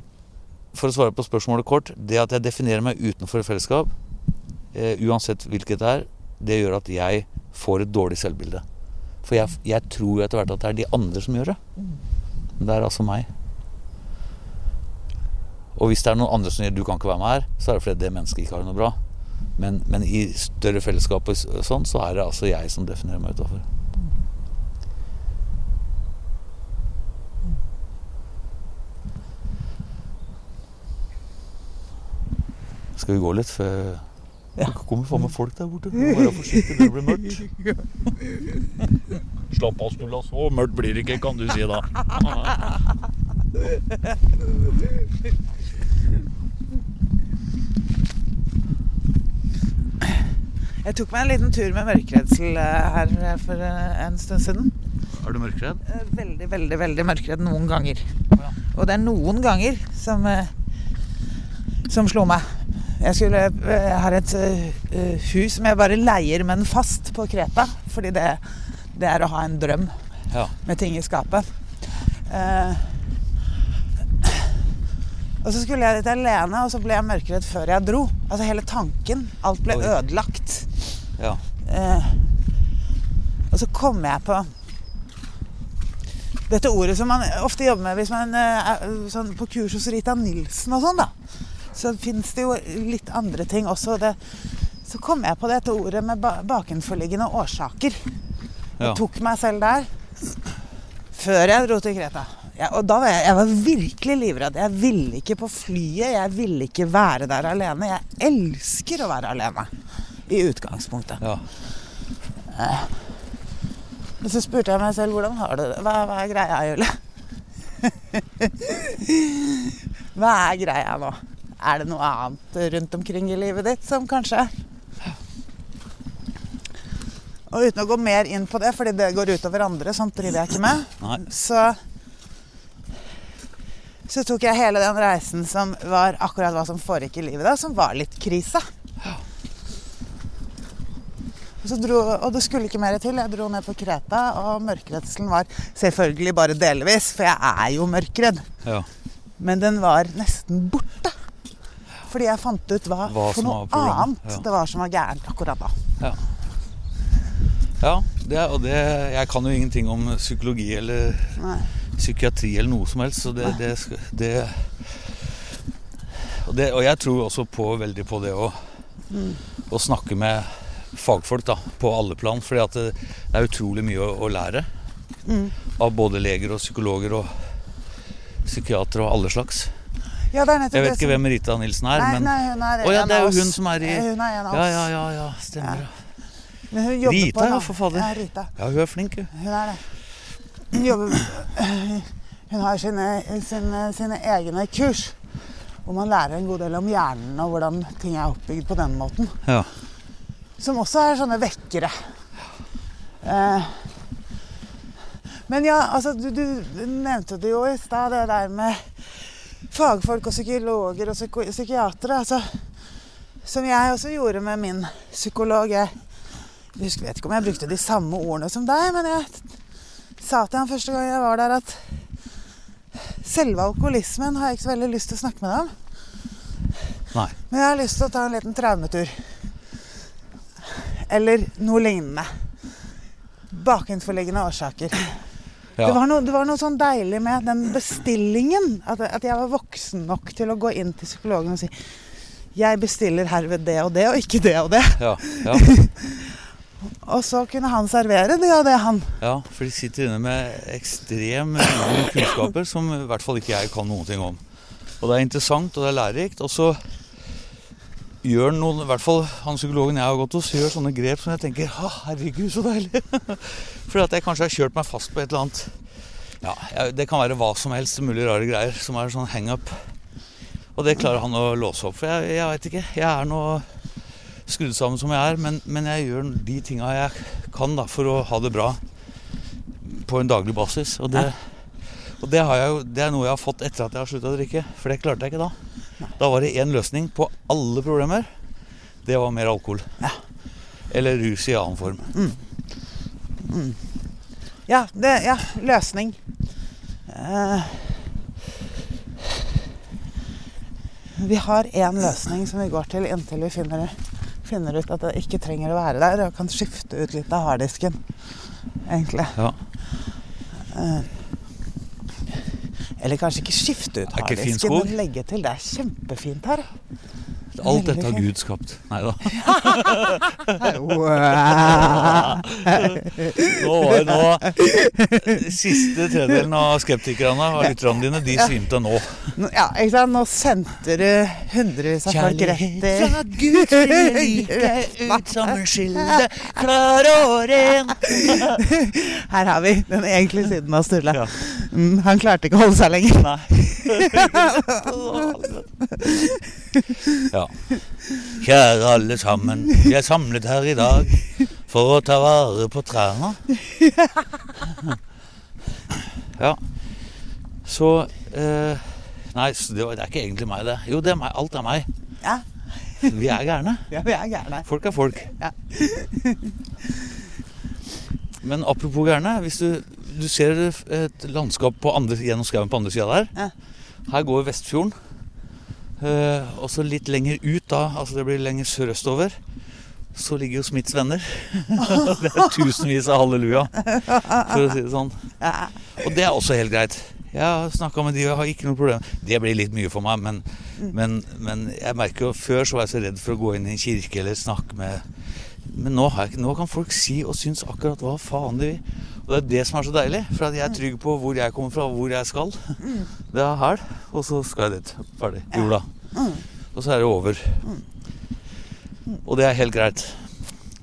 for å svare på spørsmålet kort, det at jeg definerer meg utenfor et fellesskap, eh, uansett hvilket det er, det gjør at jeg får et dårlig selvbilde. For jeg, jeg tror jo etter hvert at det er de andre som gjør det. Men det er altså meg. Og hvis det er noen andre som sier du kan ikke være med her, så er det fordi det mennesket ikke har det noe bra. Men, men i større fellesskap og sånn, så er det altså jeg som definerer meg utafor. Skal vi gå litt før Ja. Det kommer faen meg folk der borte. Må Være forsiktig, det blir mørkt. *laughs* Slapp av, Snulla. Så mørkt blir det ikke, kan du si da. Jeg tok meg en liten tur med mørkeredsel eh, her eh, for eh, en stund siden. Er du mørkredd? Veldig, veldig, veldig mørkredd noen ganger. Ja. Og det er noen ganger som, som slo meg. Jeg skulle eh, Jeg har et eh, eh, hus som jeg bare leier, men fast på Kreta. Fordi det, det er å ha en drøm Ja. med ting i skapet. Uh, og så skulle jeg dit alene, og så ble jeg mørkredd før jeg dro. Altså hele tanken. Alt ble Oi. ødelagt. ja. Uh, og så kom jeg på dette ordet som man ofte jobber med hvis man eh, er sånn på kurs hos Rita Nilsen og sånn, da. Så fins det jo litt andre ting også. Det, så kom jeg på dette ordet med bakenforliggende årsaker. Ja. Tok meg selv der før jeg dro til Kreta. Ja, og da var jeg, jeg var virkelig livredd. Jeg ville ikke på flyet. Jeg ville ikke være der alene. Jeg elsker å være alene. I utgangspunktet. ja. Men så spurte jeg meg selv hvordan har du det? Hva, hva er greia, Julie? *laughs* hva er greia nå? Er det noe annet rundt omkring i livet ditt som kanskje Og uten å gå mer inn på det, fordi det går utover andre, sånt driver jeg ikke med, Nei. så så tok jeg hele den reisen som var akkurat hva som foregikk i livet da, som var litt krise. Og, så dro, og det skulle ikke mer til. Jeg dro ned på Kreta, og mørkredselen var selvfølgelig bare delvis, for jeg er jo mørkredd. ja. Men den var nesten borte. Fordi jeg fant ut hva, Hva for noe annet ja. det var som var gærent akkurat da. Ja. ja det, og det, jeg kan jo ingenting om psykologi eller Nei. psykiatri eller noe som helst, så det, det, og det Og jeg tror også på, veldig på det å, å snakke med fagfolk da, på alle plan. fordi at det, det er utrolig mye å, å lære Mm. av både leger og psykologer og psykiatere og alle slags. Ja, det er nettopp Jeg vet det ikke som- hvem Rita Nilsen er, Nei, men nei, hun er Å ja, det er jo hun som er i Hun er en av Ja, oss. ja, ja, ja stemmer. Ja. Ja. Men hun jobber Rita, ja, for fader. Ja, Rita. ja, hun er flink, hun. Hun er det. Hun jobber Hun har sine, sine, sine egne kurs. Hvor man lærer en god del om hjernen og hvordan ting er oppbygd på den måten. Ja. Som også er sånne vekkere. Eh, men ja, altså du, du nevnte det jo i stad, det der med fagfolk og psykologer og psyko psykiatere. Altså, som jeg også gjorde med min psykolog. Jeg husker, vet ikke om jeg brukte de samme ordene som deg, men jeg sa til han første gang jeg var der, at selve alkoholismen har jeg ikke så veldig lyst til å snakke med deg om. Nei. Men jeg har lyst til å ta en liten traumetur. Eller noe lignende. Bakenforliggende årsaker. Ja. Det, var noe, det var noe sånn deilig med den bestillingen. At, at jeg var voksen nok til å gå inn til psykologen og si jeg bestiller herved det og det, og ikke det og det. Ja, ja, *laughs* Og så kunne han servere det og det, han. ja, for de sitter inne med ekstreme kunnskaper som i hvert fall ikke jeg kan noen ting om. Og det er interessant, og det er lærerikt. Og så gjør noen, i hvert fall han psykologen jeg har gått hos, gjør sånne grep som jeg tenker «Å, herregud, så deilig. *laughs* Fordi at jeg kanskje har kjørt meg fast på et eller annet Ja, jeg, det kan være hva som helst, mulig rare greier, som er sånn hang-up. Og det klarer han å låse opp. For jeg, jeg veit ikke. Jeg er nå skrudd sammen som jeg er, men, men jeg gjør de tinga jeg kan da, for å ha det bra på en daglig basis. Og det, og det, har jeg jo, det er noe jeg har fått etter at jeg har slutta å drikke. For det klarte jeg ikke da. Da var det én løsning på alle problemer. Det var mer alkohol. Ja. Eller rus i annen form. Ja, det, ja løsning. Eh, vi har én løsning som vi går til inntil vi finner, finner ut at det ikke trenger å være der, og kan skifte ut litt av harddisken. Egentlig. Ja. Eller kanskje ikke skifte ut harddisken, men legge til. Det er kjempefint her. Alt dette har Gud skapt. Nei da. *laughs* Nå var nå Siste tredelen av skeptikerne og lytterne dine, de svimte nå. Ja, ikke sant? Nå sendte du hundrevis av folk rett i fra Gud skinner like ut som en skilde, klar og ren. *laughs* Her har vi den egentlige siden av Sturle. Ja. Mm, han klarte ikke å holde seg lenger. Nei. *laughs* Ja. Kjære alle sammen, vi er samlet her i dag for å ta vare på trærne. Ja. Så eh, Nei, det, er ikke egentlig meg, det. Jo, det er meg. Alt er meg. Ja, Vi er gærne. ja vi er gærne. Folk er folk. Ja. Men apropos gærne. Hvis du, du ser et landskap på andre, gjennom skauen på andre sida der. Ja. Her går Vestfjorden. Eh, og så litt lenger ut da, altså det blir lenger sørøstover, så ligger jo Smiths venner. *laughs* det er tusenvis av halleluja, for å si det sånn. Og det er også helt greit. Jeg har snakka med de og har ikke noe problem. Det blir litt mye for meg, men, men, men jeg merker jo før så var jeg så redd for å gå inn i en kirke eller snakke med Men nå, har jeg, nå kan folk si og synes akkurat hva faen de vil. Og det er det som er så deilig, for at jeg er trygg på hvor jeg kommer fra og hvor jeg skal. Det er her, og så skal jeg dit. Ferdig. Jula. Og så er det over. Og det er helt greit.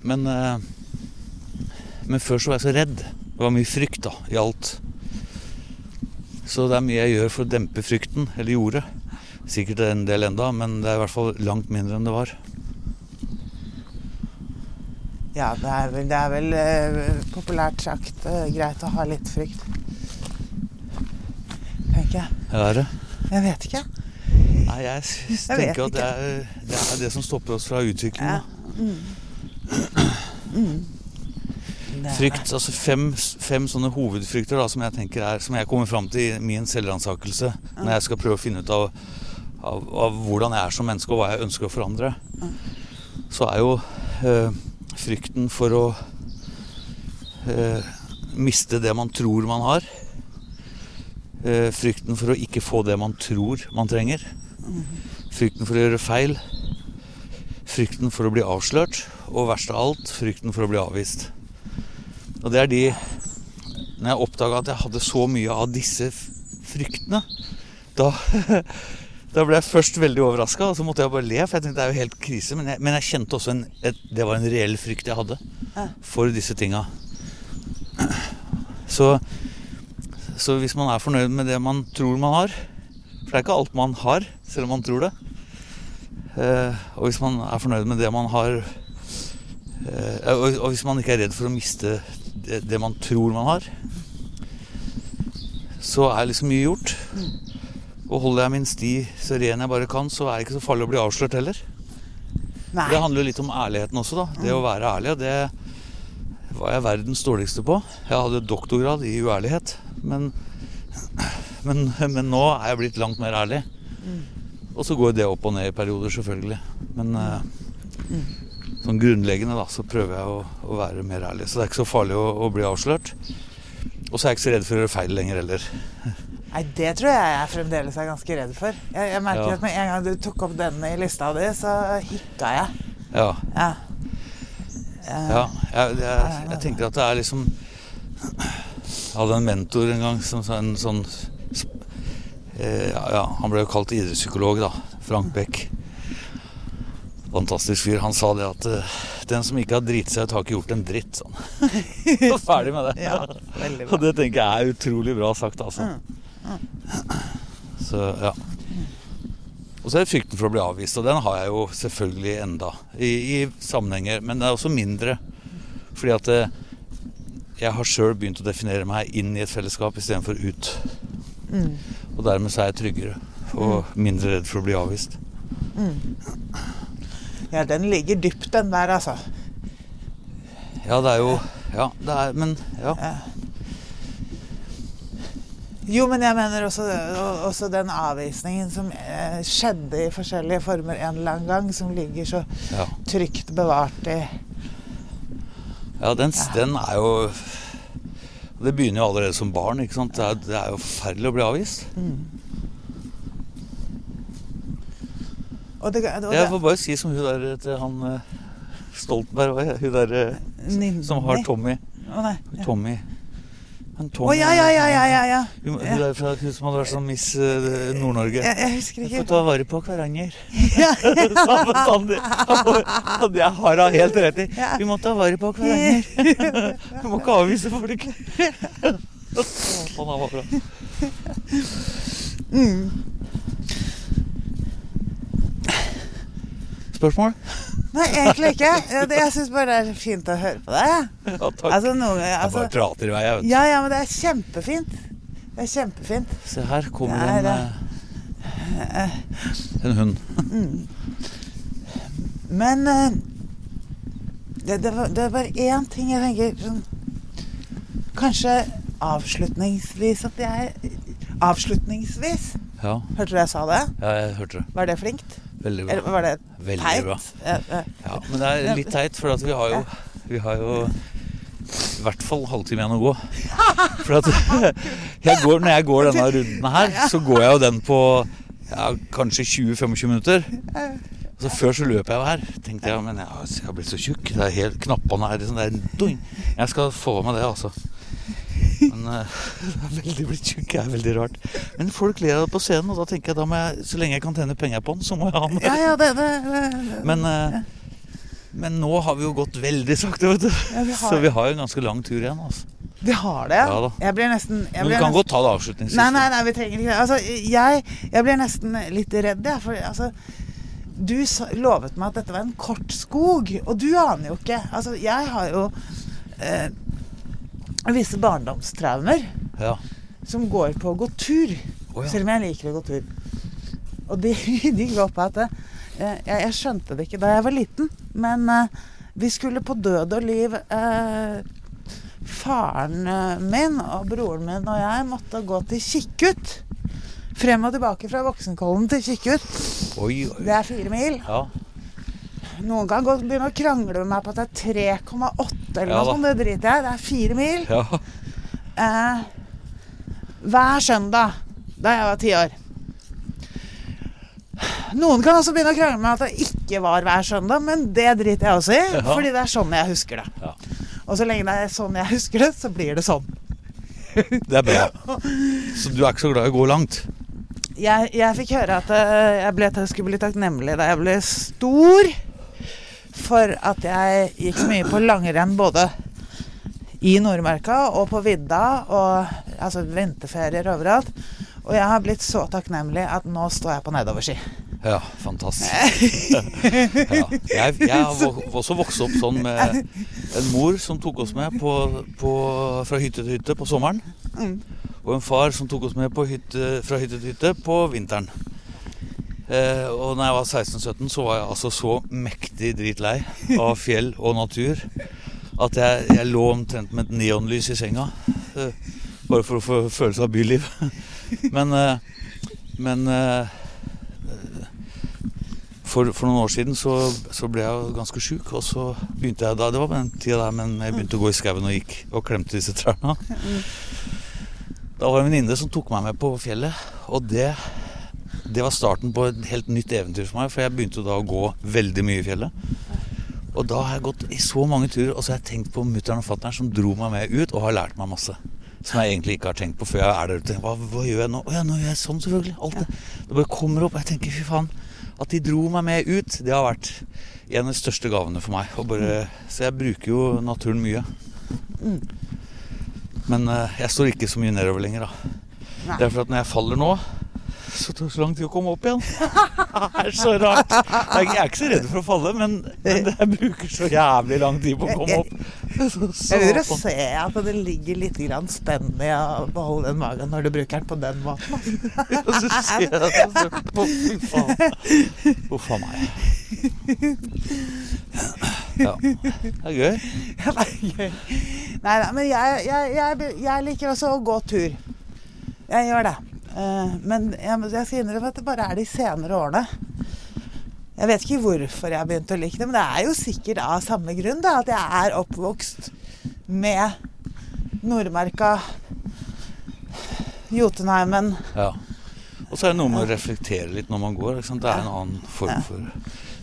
Men, eh, men før så var jeg så redd. Det var mye frykt da, i alt. Så det er mye jeg gjør for å dempe frykten, eller gjorde. Sikkert en del enda, men det er i hvert fall langt mindre enn det var. Ja, det er vel, det er vel eh, populært sagt eh, greit å ha litt frykt. Tenker jeg. Ja, er det? Jeg vet ikke. Nei, jeg s- Jeg vet tenker at det er, det er det som stopper oss fra utvikling. Ja. Da. Det er- Frykt, altså fem, fem sånne hovedfrykter da, som jeg tenker er, som jeg kommer fram til i min selvransakelse når jeg skal prøve å finne ut av, av, av hvordan jeg er som menneske og hva jeg ønsker å forandre. Så er jo eh, frykten for å eh, miste det man tror man har. Eh, frykten for å ikke få det man tror man trenger. Frykten for å gjøre feil. Frykten for å bli avslørt. Og verst av alt, frykten for å bli avvist. Og det er de Når jeg oppdaga at jeg hadde så mye av disse fryktene, da, *laughs* da ble jeg først veldig overraska, og så måtte jeg bare le, for jeg tenkte det er jo helt krise. Men jeg, men jeg kjente også en, et, det var en reell frykt jeg hadde for disse tinga. Så, så hvis man er fornøyd med det man tror man har For det er ikke alt man har, selv om man tror det. Eh, og hvis man er fornøyd med det man har eh, og, og hvis man ikke er redd for å miste det, det man tror man har, så er liksom mye gjort. Og holder jeg min sti så ren jeg bare kan, så er det ikke så farlig å bli avslørt heller. Nei. Det handler jo litt om ærligheten også, da. Det å være ærlig. Og det var jeg verdens dårligste på. Jeg hadde doktorgrad i uærlighet. Men, men, men nå er jeg blitt langt mer ærlig. Og så går det opp og ned i perioder, selvfølgelig. Men mm. sånn grunnleggende da, så prøver jeg å, å være mer ærlig. Så det er ikke så farlig å, å bli avslørt. Og så er jeg ikke så redd for å gjøre feil lenger heller. Nei, det tror jeg jeg fremdeles er ganske redd for. Jeg, jeg merker Ja. at med en gang du tok opp den i lista di, så hikka jeg. Ja. Ja. Ja, jeg, jeg, jeg tenker at det er liksom Jeg hadde en mentor en gang som sa en sånn eh, ja, Han ble jo kalt idrettspsykolog, da. Frank Beck. Fantastisk fyr. Han sa det at eh, den som ikke har driti seg ut, har ikke gjort en dritt. Sånn. *laughs* Så ferdig med det. Ja. Og det tenker jeg er utrolig bra sagt, altså. *clears throat* Så ja. Og så er det frykten for å bli avvist, og den har jeg jo selvfølgelig enda i, i sammenhenger. Men det er også mindre. Fordi at eh, jeg har sjøl begynt å definere meg inn i et fellesskap istedenfor ut. Mm. Og dermed så er jeg tryggere og mindre redd for å bli avvist. Ja, den ligger dypt, den der, altså. Ja, det er jo Ja, det er Men ja. Ja. Jo, men jeg mener også, også den avvisningen som eh, skjedde i forskjellige former en eller annen gang, som ligger så Ja, trygt bevart i ja den, den er jo Det begynner jo allerede som barn. ikke sant? Det er, det er jo forferdelig å bli avvist. Og det, og det, Jeg får bare si som hun der til han eh, Stoltenberg hun der eh, som har Tommy. Å nei. Ja. Tommy. Å oh, ja, ja, ja, ja, ja, ja. Hun, hun der fra, hun som hadde vært sånn Miss eh, Nord-Norge. Jeg, jeg husker Vi får ikke. ta vare på hverandre. *laughs* Ja. Sa bestandig. Og det har hun helt rett i. Vi må ta vare på hverandre. *laughs* *laughs* Vi må ikke avvise folk. Han var bra. Mm. Spørsmål? Nei, egentlig ikke. Jeg, jeg syns bare det er fint å høre på deg. Ja, takk. Altså, noen, jeg altså, bare prater i vei, jeg, vet du. ja, ja, men det er kjempefint. Det er kjempefint. Se her kommer er en, eh, en hund. Men eh, det, det, var, det er bare én ting jeg tenker sånn Kanskje avslutningsvis at jeg Avslutningsvis? Ja, Hørte du jeg sa det? ja jeg hørte det. Var det flinkt? Veldig Eller bra. var det Veldig teit? bra. Ja, men det er litt teit, for vi har jo, vi har jo i hvert fall halvtime igjen å gå. For at *laughs* jeg går, når jeg går denne runden her, så går jeg jo den på ja, kanskje 20-25 minutter. Så Før så løp jeg jo her. Tenkte jeg men jeg, jeg har blitt så tjukk. Det er helt Knappene er liksom det er doing. Jeg skal få med det, altså. Men uh, *laughs* det er veldig blitt tjukk. Det er veldig rart. Men folk ler av det på scenen, og da tenker jeg da må jeg, så lenge jeg kan tjene penger på den, så må jeg ha den. ja, ja, det, det, det Men, eh, men nå har vi jo gått veldig sakte, vet du. Ja, vi Så vi har jo en ganske lang tur igjen. Altså. Vi har det, Ja. Jeg blir nesten jeg Men vi kan nesten- godt ta det avslutningsvis. Nei, nei, nei, vi trenger ikke det. Altså, jeg, jeg blir nesten litt redd, jeg. For altså, du lovet meg at dette var en kort skog, og du aner jo ikke. Altså, jeg har jo eh, visse barndomstraumer Ja. som går på å gå tur. Oh, ja. Selv om jeg liker å gå tur. Og de, *laughs* de går på at jeg, jeg skjønte det ikke da jeg var liten, men eh, vi skulle på død og liv eh, Faren eh, min og broren min og jeg måtte gå til Kikkut. Frem og tilbake fra Voksenkollen til Kikkut. Det er fire mil. Ja. Noen kan godt begynne å krangle med meg på at det er 3,8 eller noe sånt. Det driter jeg. Det er fire mil. ja. Eh, hver søndag da jeg var ti år. Noen kan også begynne å krangle med at det ikke var hver søndag, men det driter jeg også i. Ja. Fordi det er sånn jeg husker det. Ja. Og så lenge det er sånn jeg husker det, så blir det sånn. Det er bra. Så du er ikke så glad i å gå langt? Jeg, jeg fikk høre at eh, jeg ble, skulle bli takknemlig da jeg ble stor for at jeg gikk så mye på langrenn både i Nordmarka og på vidda og altså vinterferier overalt. Og jeg har blitt så takknemlig at nå står jeg på nedoverski. Ja, fantastisk. *laughs* ja. Jeg, jeg har også vokst opp sånn med en mor som tok oss med på, på, fra hytte til hytte på sommeren. Mm. Og en far som tok oss med på hytte, fra hytte til hytte på vinteren. Eh, og når jeg var 16-17, så var jeg altså så mektig dritlei av *laughs* fjell og natur at jeg, jeg lå omtrent med et neonlys i senga. Eh, bare for å få følelse av byliv. *laughs* Men, eh, men eh, for, for noen år siden så, så ble jeg ganske sjuk, og så begynte jeg da Det var på den tida der, men jeg begynte å gå i skauen og gikk og klemte disse trærne. Da var det en venninne som tok meg med på fjellet, og det, det var starten på et helt nytt eventyr for meg, for jeg begynte da å gå veldig mye i fjellet. Og da har jeg gått i så mange turer, og så har jeg tenkt på mutter'n og fatter'n som dro meg med ut, og har lært meg masse. Som jeg egentlig ikke har tenkt på før jeg er der ute. Hva, hva gjør jeg nå? Å ja, nå gjør jeg sånn, selvfølgelig. Alt det. Det bare kommer opp. og Jeg tenker, fy faen. At de dro meg med ut, det har vært en av de største gavene for meg. Og bare, så jeg bruker jo naturen mye. Men eh, jeg står ikke så mye nedover lenger, da. Nei. Det er fordi at når jeg faller nå, så tok det så lang tid å komme opp igjen. *laughs* Det er så rart. Jeg er ikke så redd for å falle, men, men jeg bruker så jævlig lang tid på å komme opp. Så, Jeg vil jo se at det ligger litt spenn i å beholde den magen når du bruker den på den måten. *laughs* Og så ser jeg det, og fy faen. Uff a meg. Ja. Det er gøy. Ja, det er gøy. Nei da, men jeg, jeg, jeg, jeg liker også å gå tur. Jeg gjør det. Eh, Men jeg, jeg skal innrømme at det bare er de senere årene. Jeg vet ikke hvorfor jeg har begynt å like det, men det er jo sikkert av samme grunn. Da, at jeg er oppvokst med Nordmarka, Jotunheimen Ja. Og så er det noe med å reflektere litt når man går. Det er en annen form for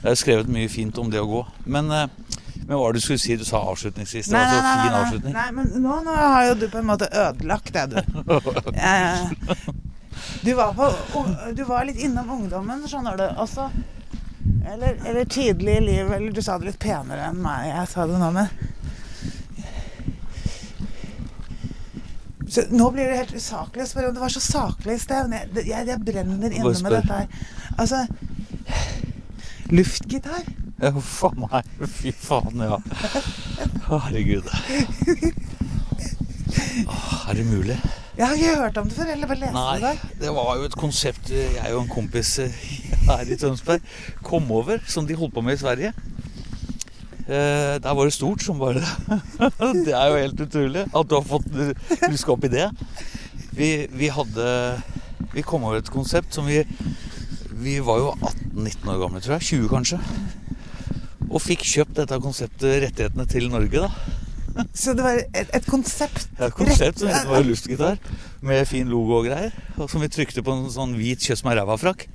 Det er skrevet mye fint om det å gå. Men, eh, men hva var det du skulle si? Du sa avslutningsvis. Det var så fin avslutning. nei, men nå, nå har jo du på en måte ødelagt det, du. *laughs* Eh, du, var på, du var litt innom ungdommen, skjønner du. Også, eller, eller tidlig i livet. Eller du sa det litt penere enn meg. Jeg sa det nå, men Så nå blir det helt usaklig å spørre om det var så saklig i sted. men Jeg, jeg, jeg brenner inne med dette her. Altså Luftgitar. Ja, Huff a meg. Fy faen, ja. Herregud. Åh, er det mulig? Jeg har ikke hørt om det før. Eller bare lest det Der. Nei, det var jo et konsept jeg og en kompis eh, *laughs* her i Tønsberg kom over, som de holdt på med i Sverige. Eh, der var det stort som bare det. *laughs* det er jo helt utrolig at du har fått luska opp i det. Vi, vi hadde Vi kom over et konsept som vi Vi var jo 18-19 år gamle, tror jeg. 20 kanskje. Og fikk kjøpt dette konseptet, rettighetene til Norge, da. Så det var et, et konsept. Ja, et konsept Rett- heter bare luftgitar, med fin logo og greier. Og som vi trykte på en sånn hvit kjøss med ræva-frakk.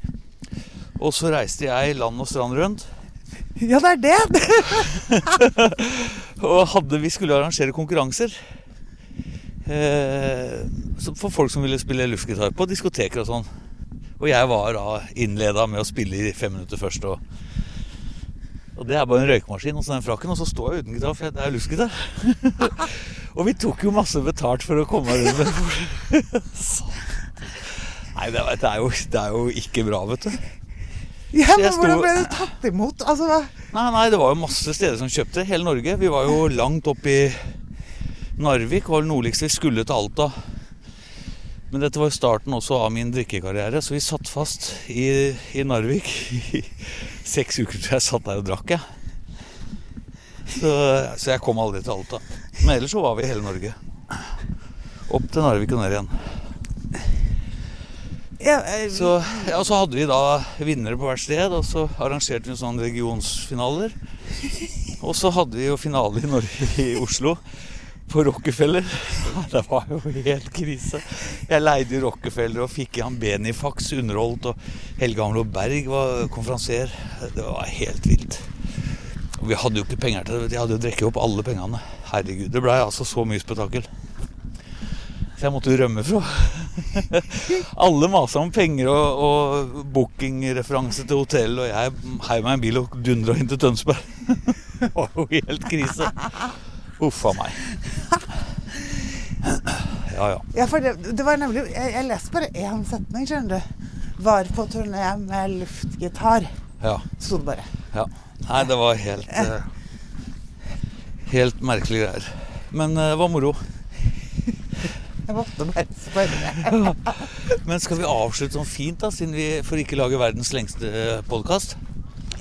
Og så reiste jeg land og strand rundt. Ja, det er det! *laughs* *laughs* Og hadde, vi skulle arrangere konkurranser. Eh, for folk som ville spille luftgitar på diskoteker og sånn. Og jeg var da innleda med å spille i fem minutter først. Og, og det er bare en røykemaskin og så den frakken, og så står jeg uten gitar, for det er luftgitar. *laughs* og vi tok jo masse betalt for å komme rundt med *laughs* Nei, det, det, er jo, det er jo ikke bra, vet du. Ja, men jeg sto- Hvordan ble det tatt imot? Altså? Nei, nei, det var jo masse steder som kjøpte. Hele Norge. Vi var jo langt opp i Narvik, var det nordligste vi skulle til Alta. Men dette var starten også av min drikkekarriere, så vi satt fast i, i Narvik i seks uker til jeg satt der og drakk, jeg. Så, så jeg kom aldri til Alta. Men ellers så var vi i hele Norge. Opp til Narvik og ned igjen. Ja, Så, ja, så hadde vi da vinnere på hvert sted, og så arrangerte vi sånne regionsfinaler. Og så hadde vi jo finale i Norge, i Oslo, på Rockefeller. *laughs* Det var jo helt krise. Jeg leide i Rockefeller og fikk i han Benifax underholdt, og Helge Amlo Berg var konferansier. Det var helt vilt. Og vi hadde jo ikke penger til det. De hadde jo drukket opp alle pengene. Herregud. Det blei altså så mye spetakkel. Så jeg måtte jo rømme fra. *laughs* Alle masa om penger og, og bookingreferanse til hotell, og jeg heiv meg en bil og dundra inn til Tønsberg. *laughs* Det var jo helt krise. Uff a meg. Ja ja. ja, for det, det var nemlig Jeg, jeg leste bare én setning, skjønner du. Var på turné med luftgitar. ja, Sto det bare. ja. Nei, det var helt eh, Helt merkelige greier. Men eh, det var moro. Jeg måtte bare spørre. *laughs* Men skal vi avslutte sånn fint, da, siden vi får ikke lage verdens lengste podkast?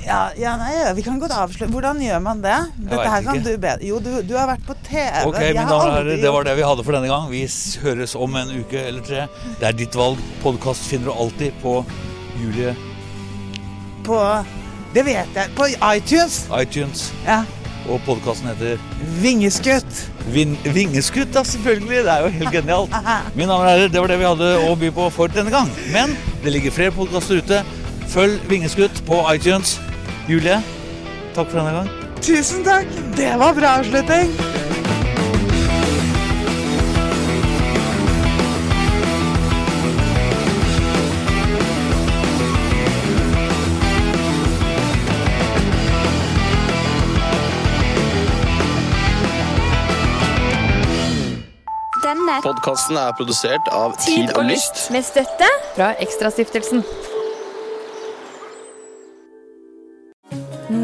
Ja, ja, nei, vi kan godt avsløre Hvordan gjør man det? Dette her kan ikke. du bedre. Jo, du, du har vært på TV. Ok, Jeg har aldri det var det vi hadde for denne gang. Vi høres om en uke eller tre. Det er ditt valg. Podkast finner du alltid på Julie På Det vet jeg. På iTunes. iTunes. Ja. Og podkasten heter Vingeskutt. Vin Vingeskutt, da, selvfølgelig. Det er jo helt genialt. *laughs* Mine damer og herrer, det var det vi hadde å by på for denne gang. Men det ligger flere podkaster ute. Følg Vingeskutt på iTunes. Julie, takk for denne gang. Tusen takk. Det var bra avslutning. Podkasten er produsert av Tid og Lyst med støtte fra Ekstrastiftelsen.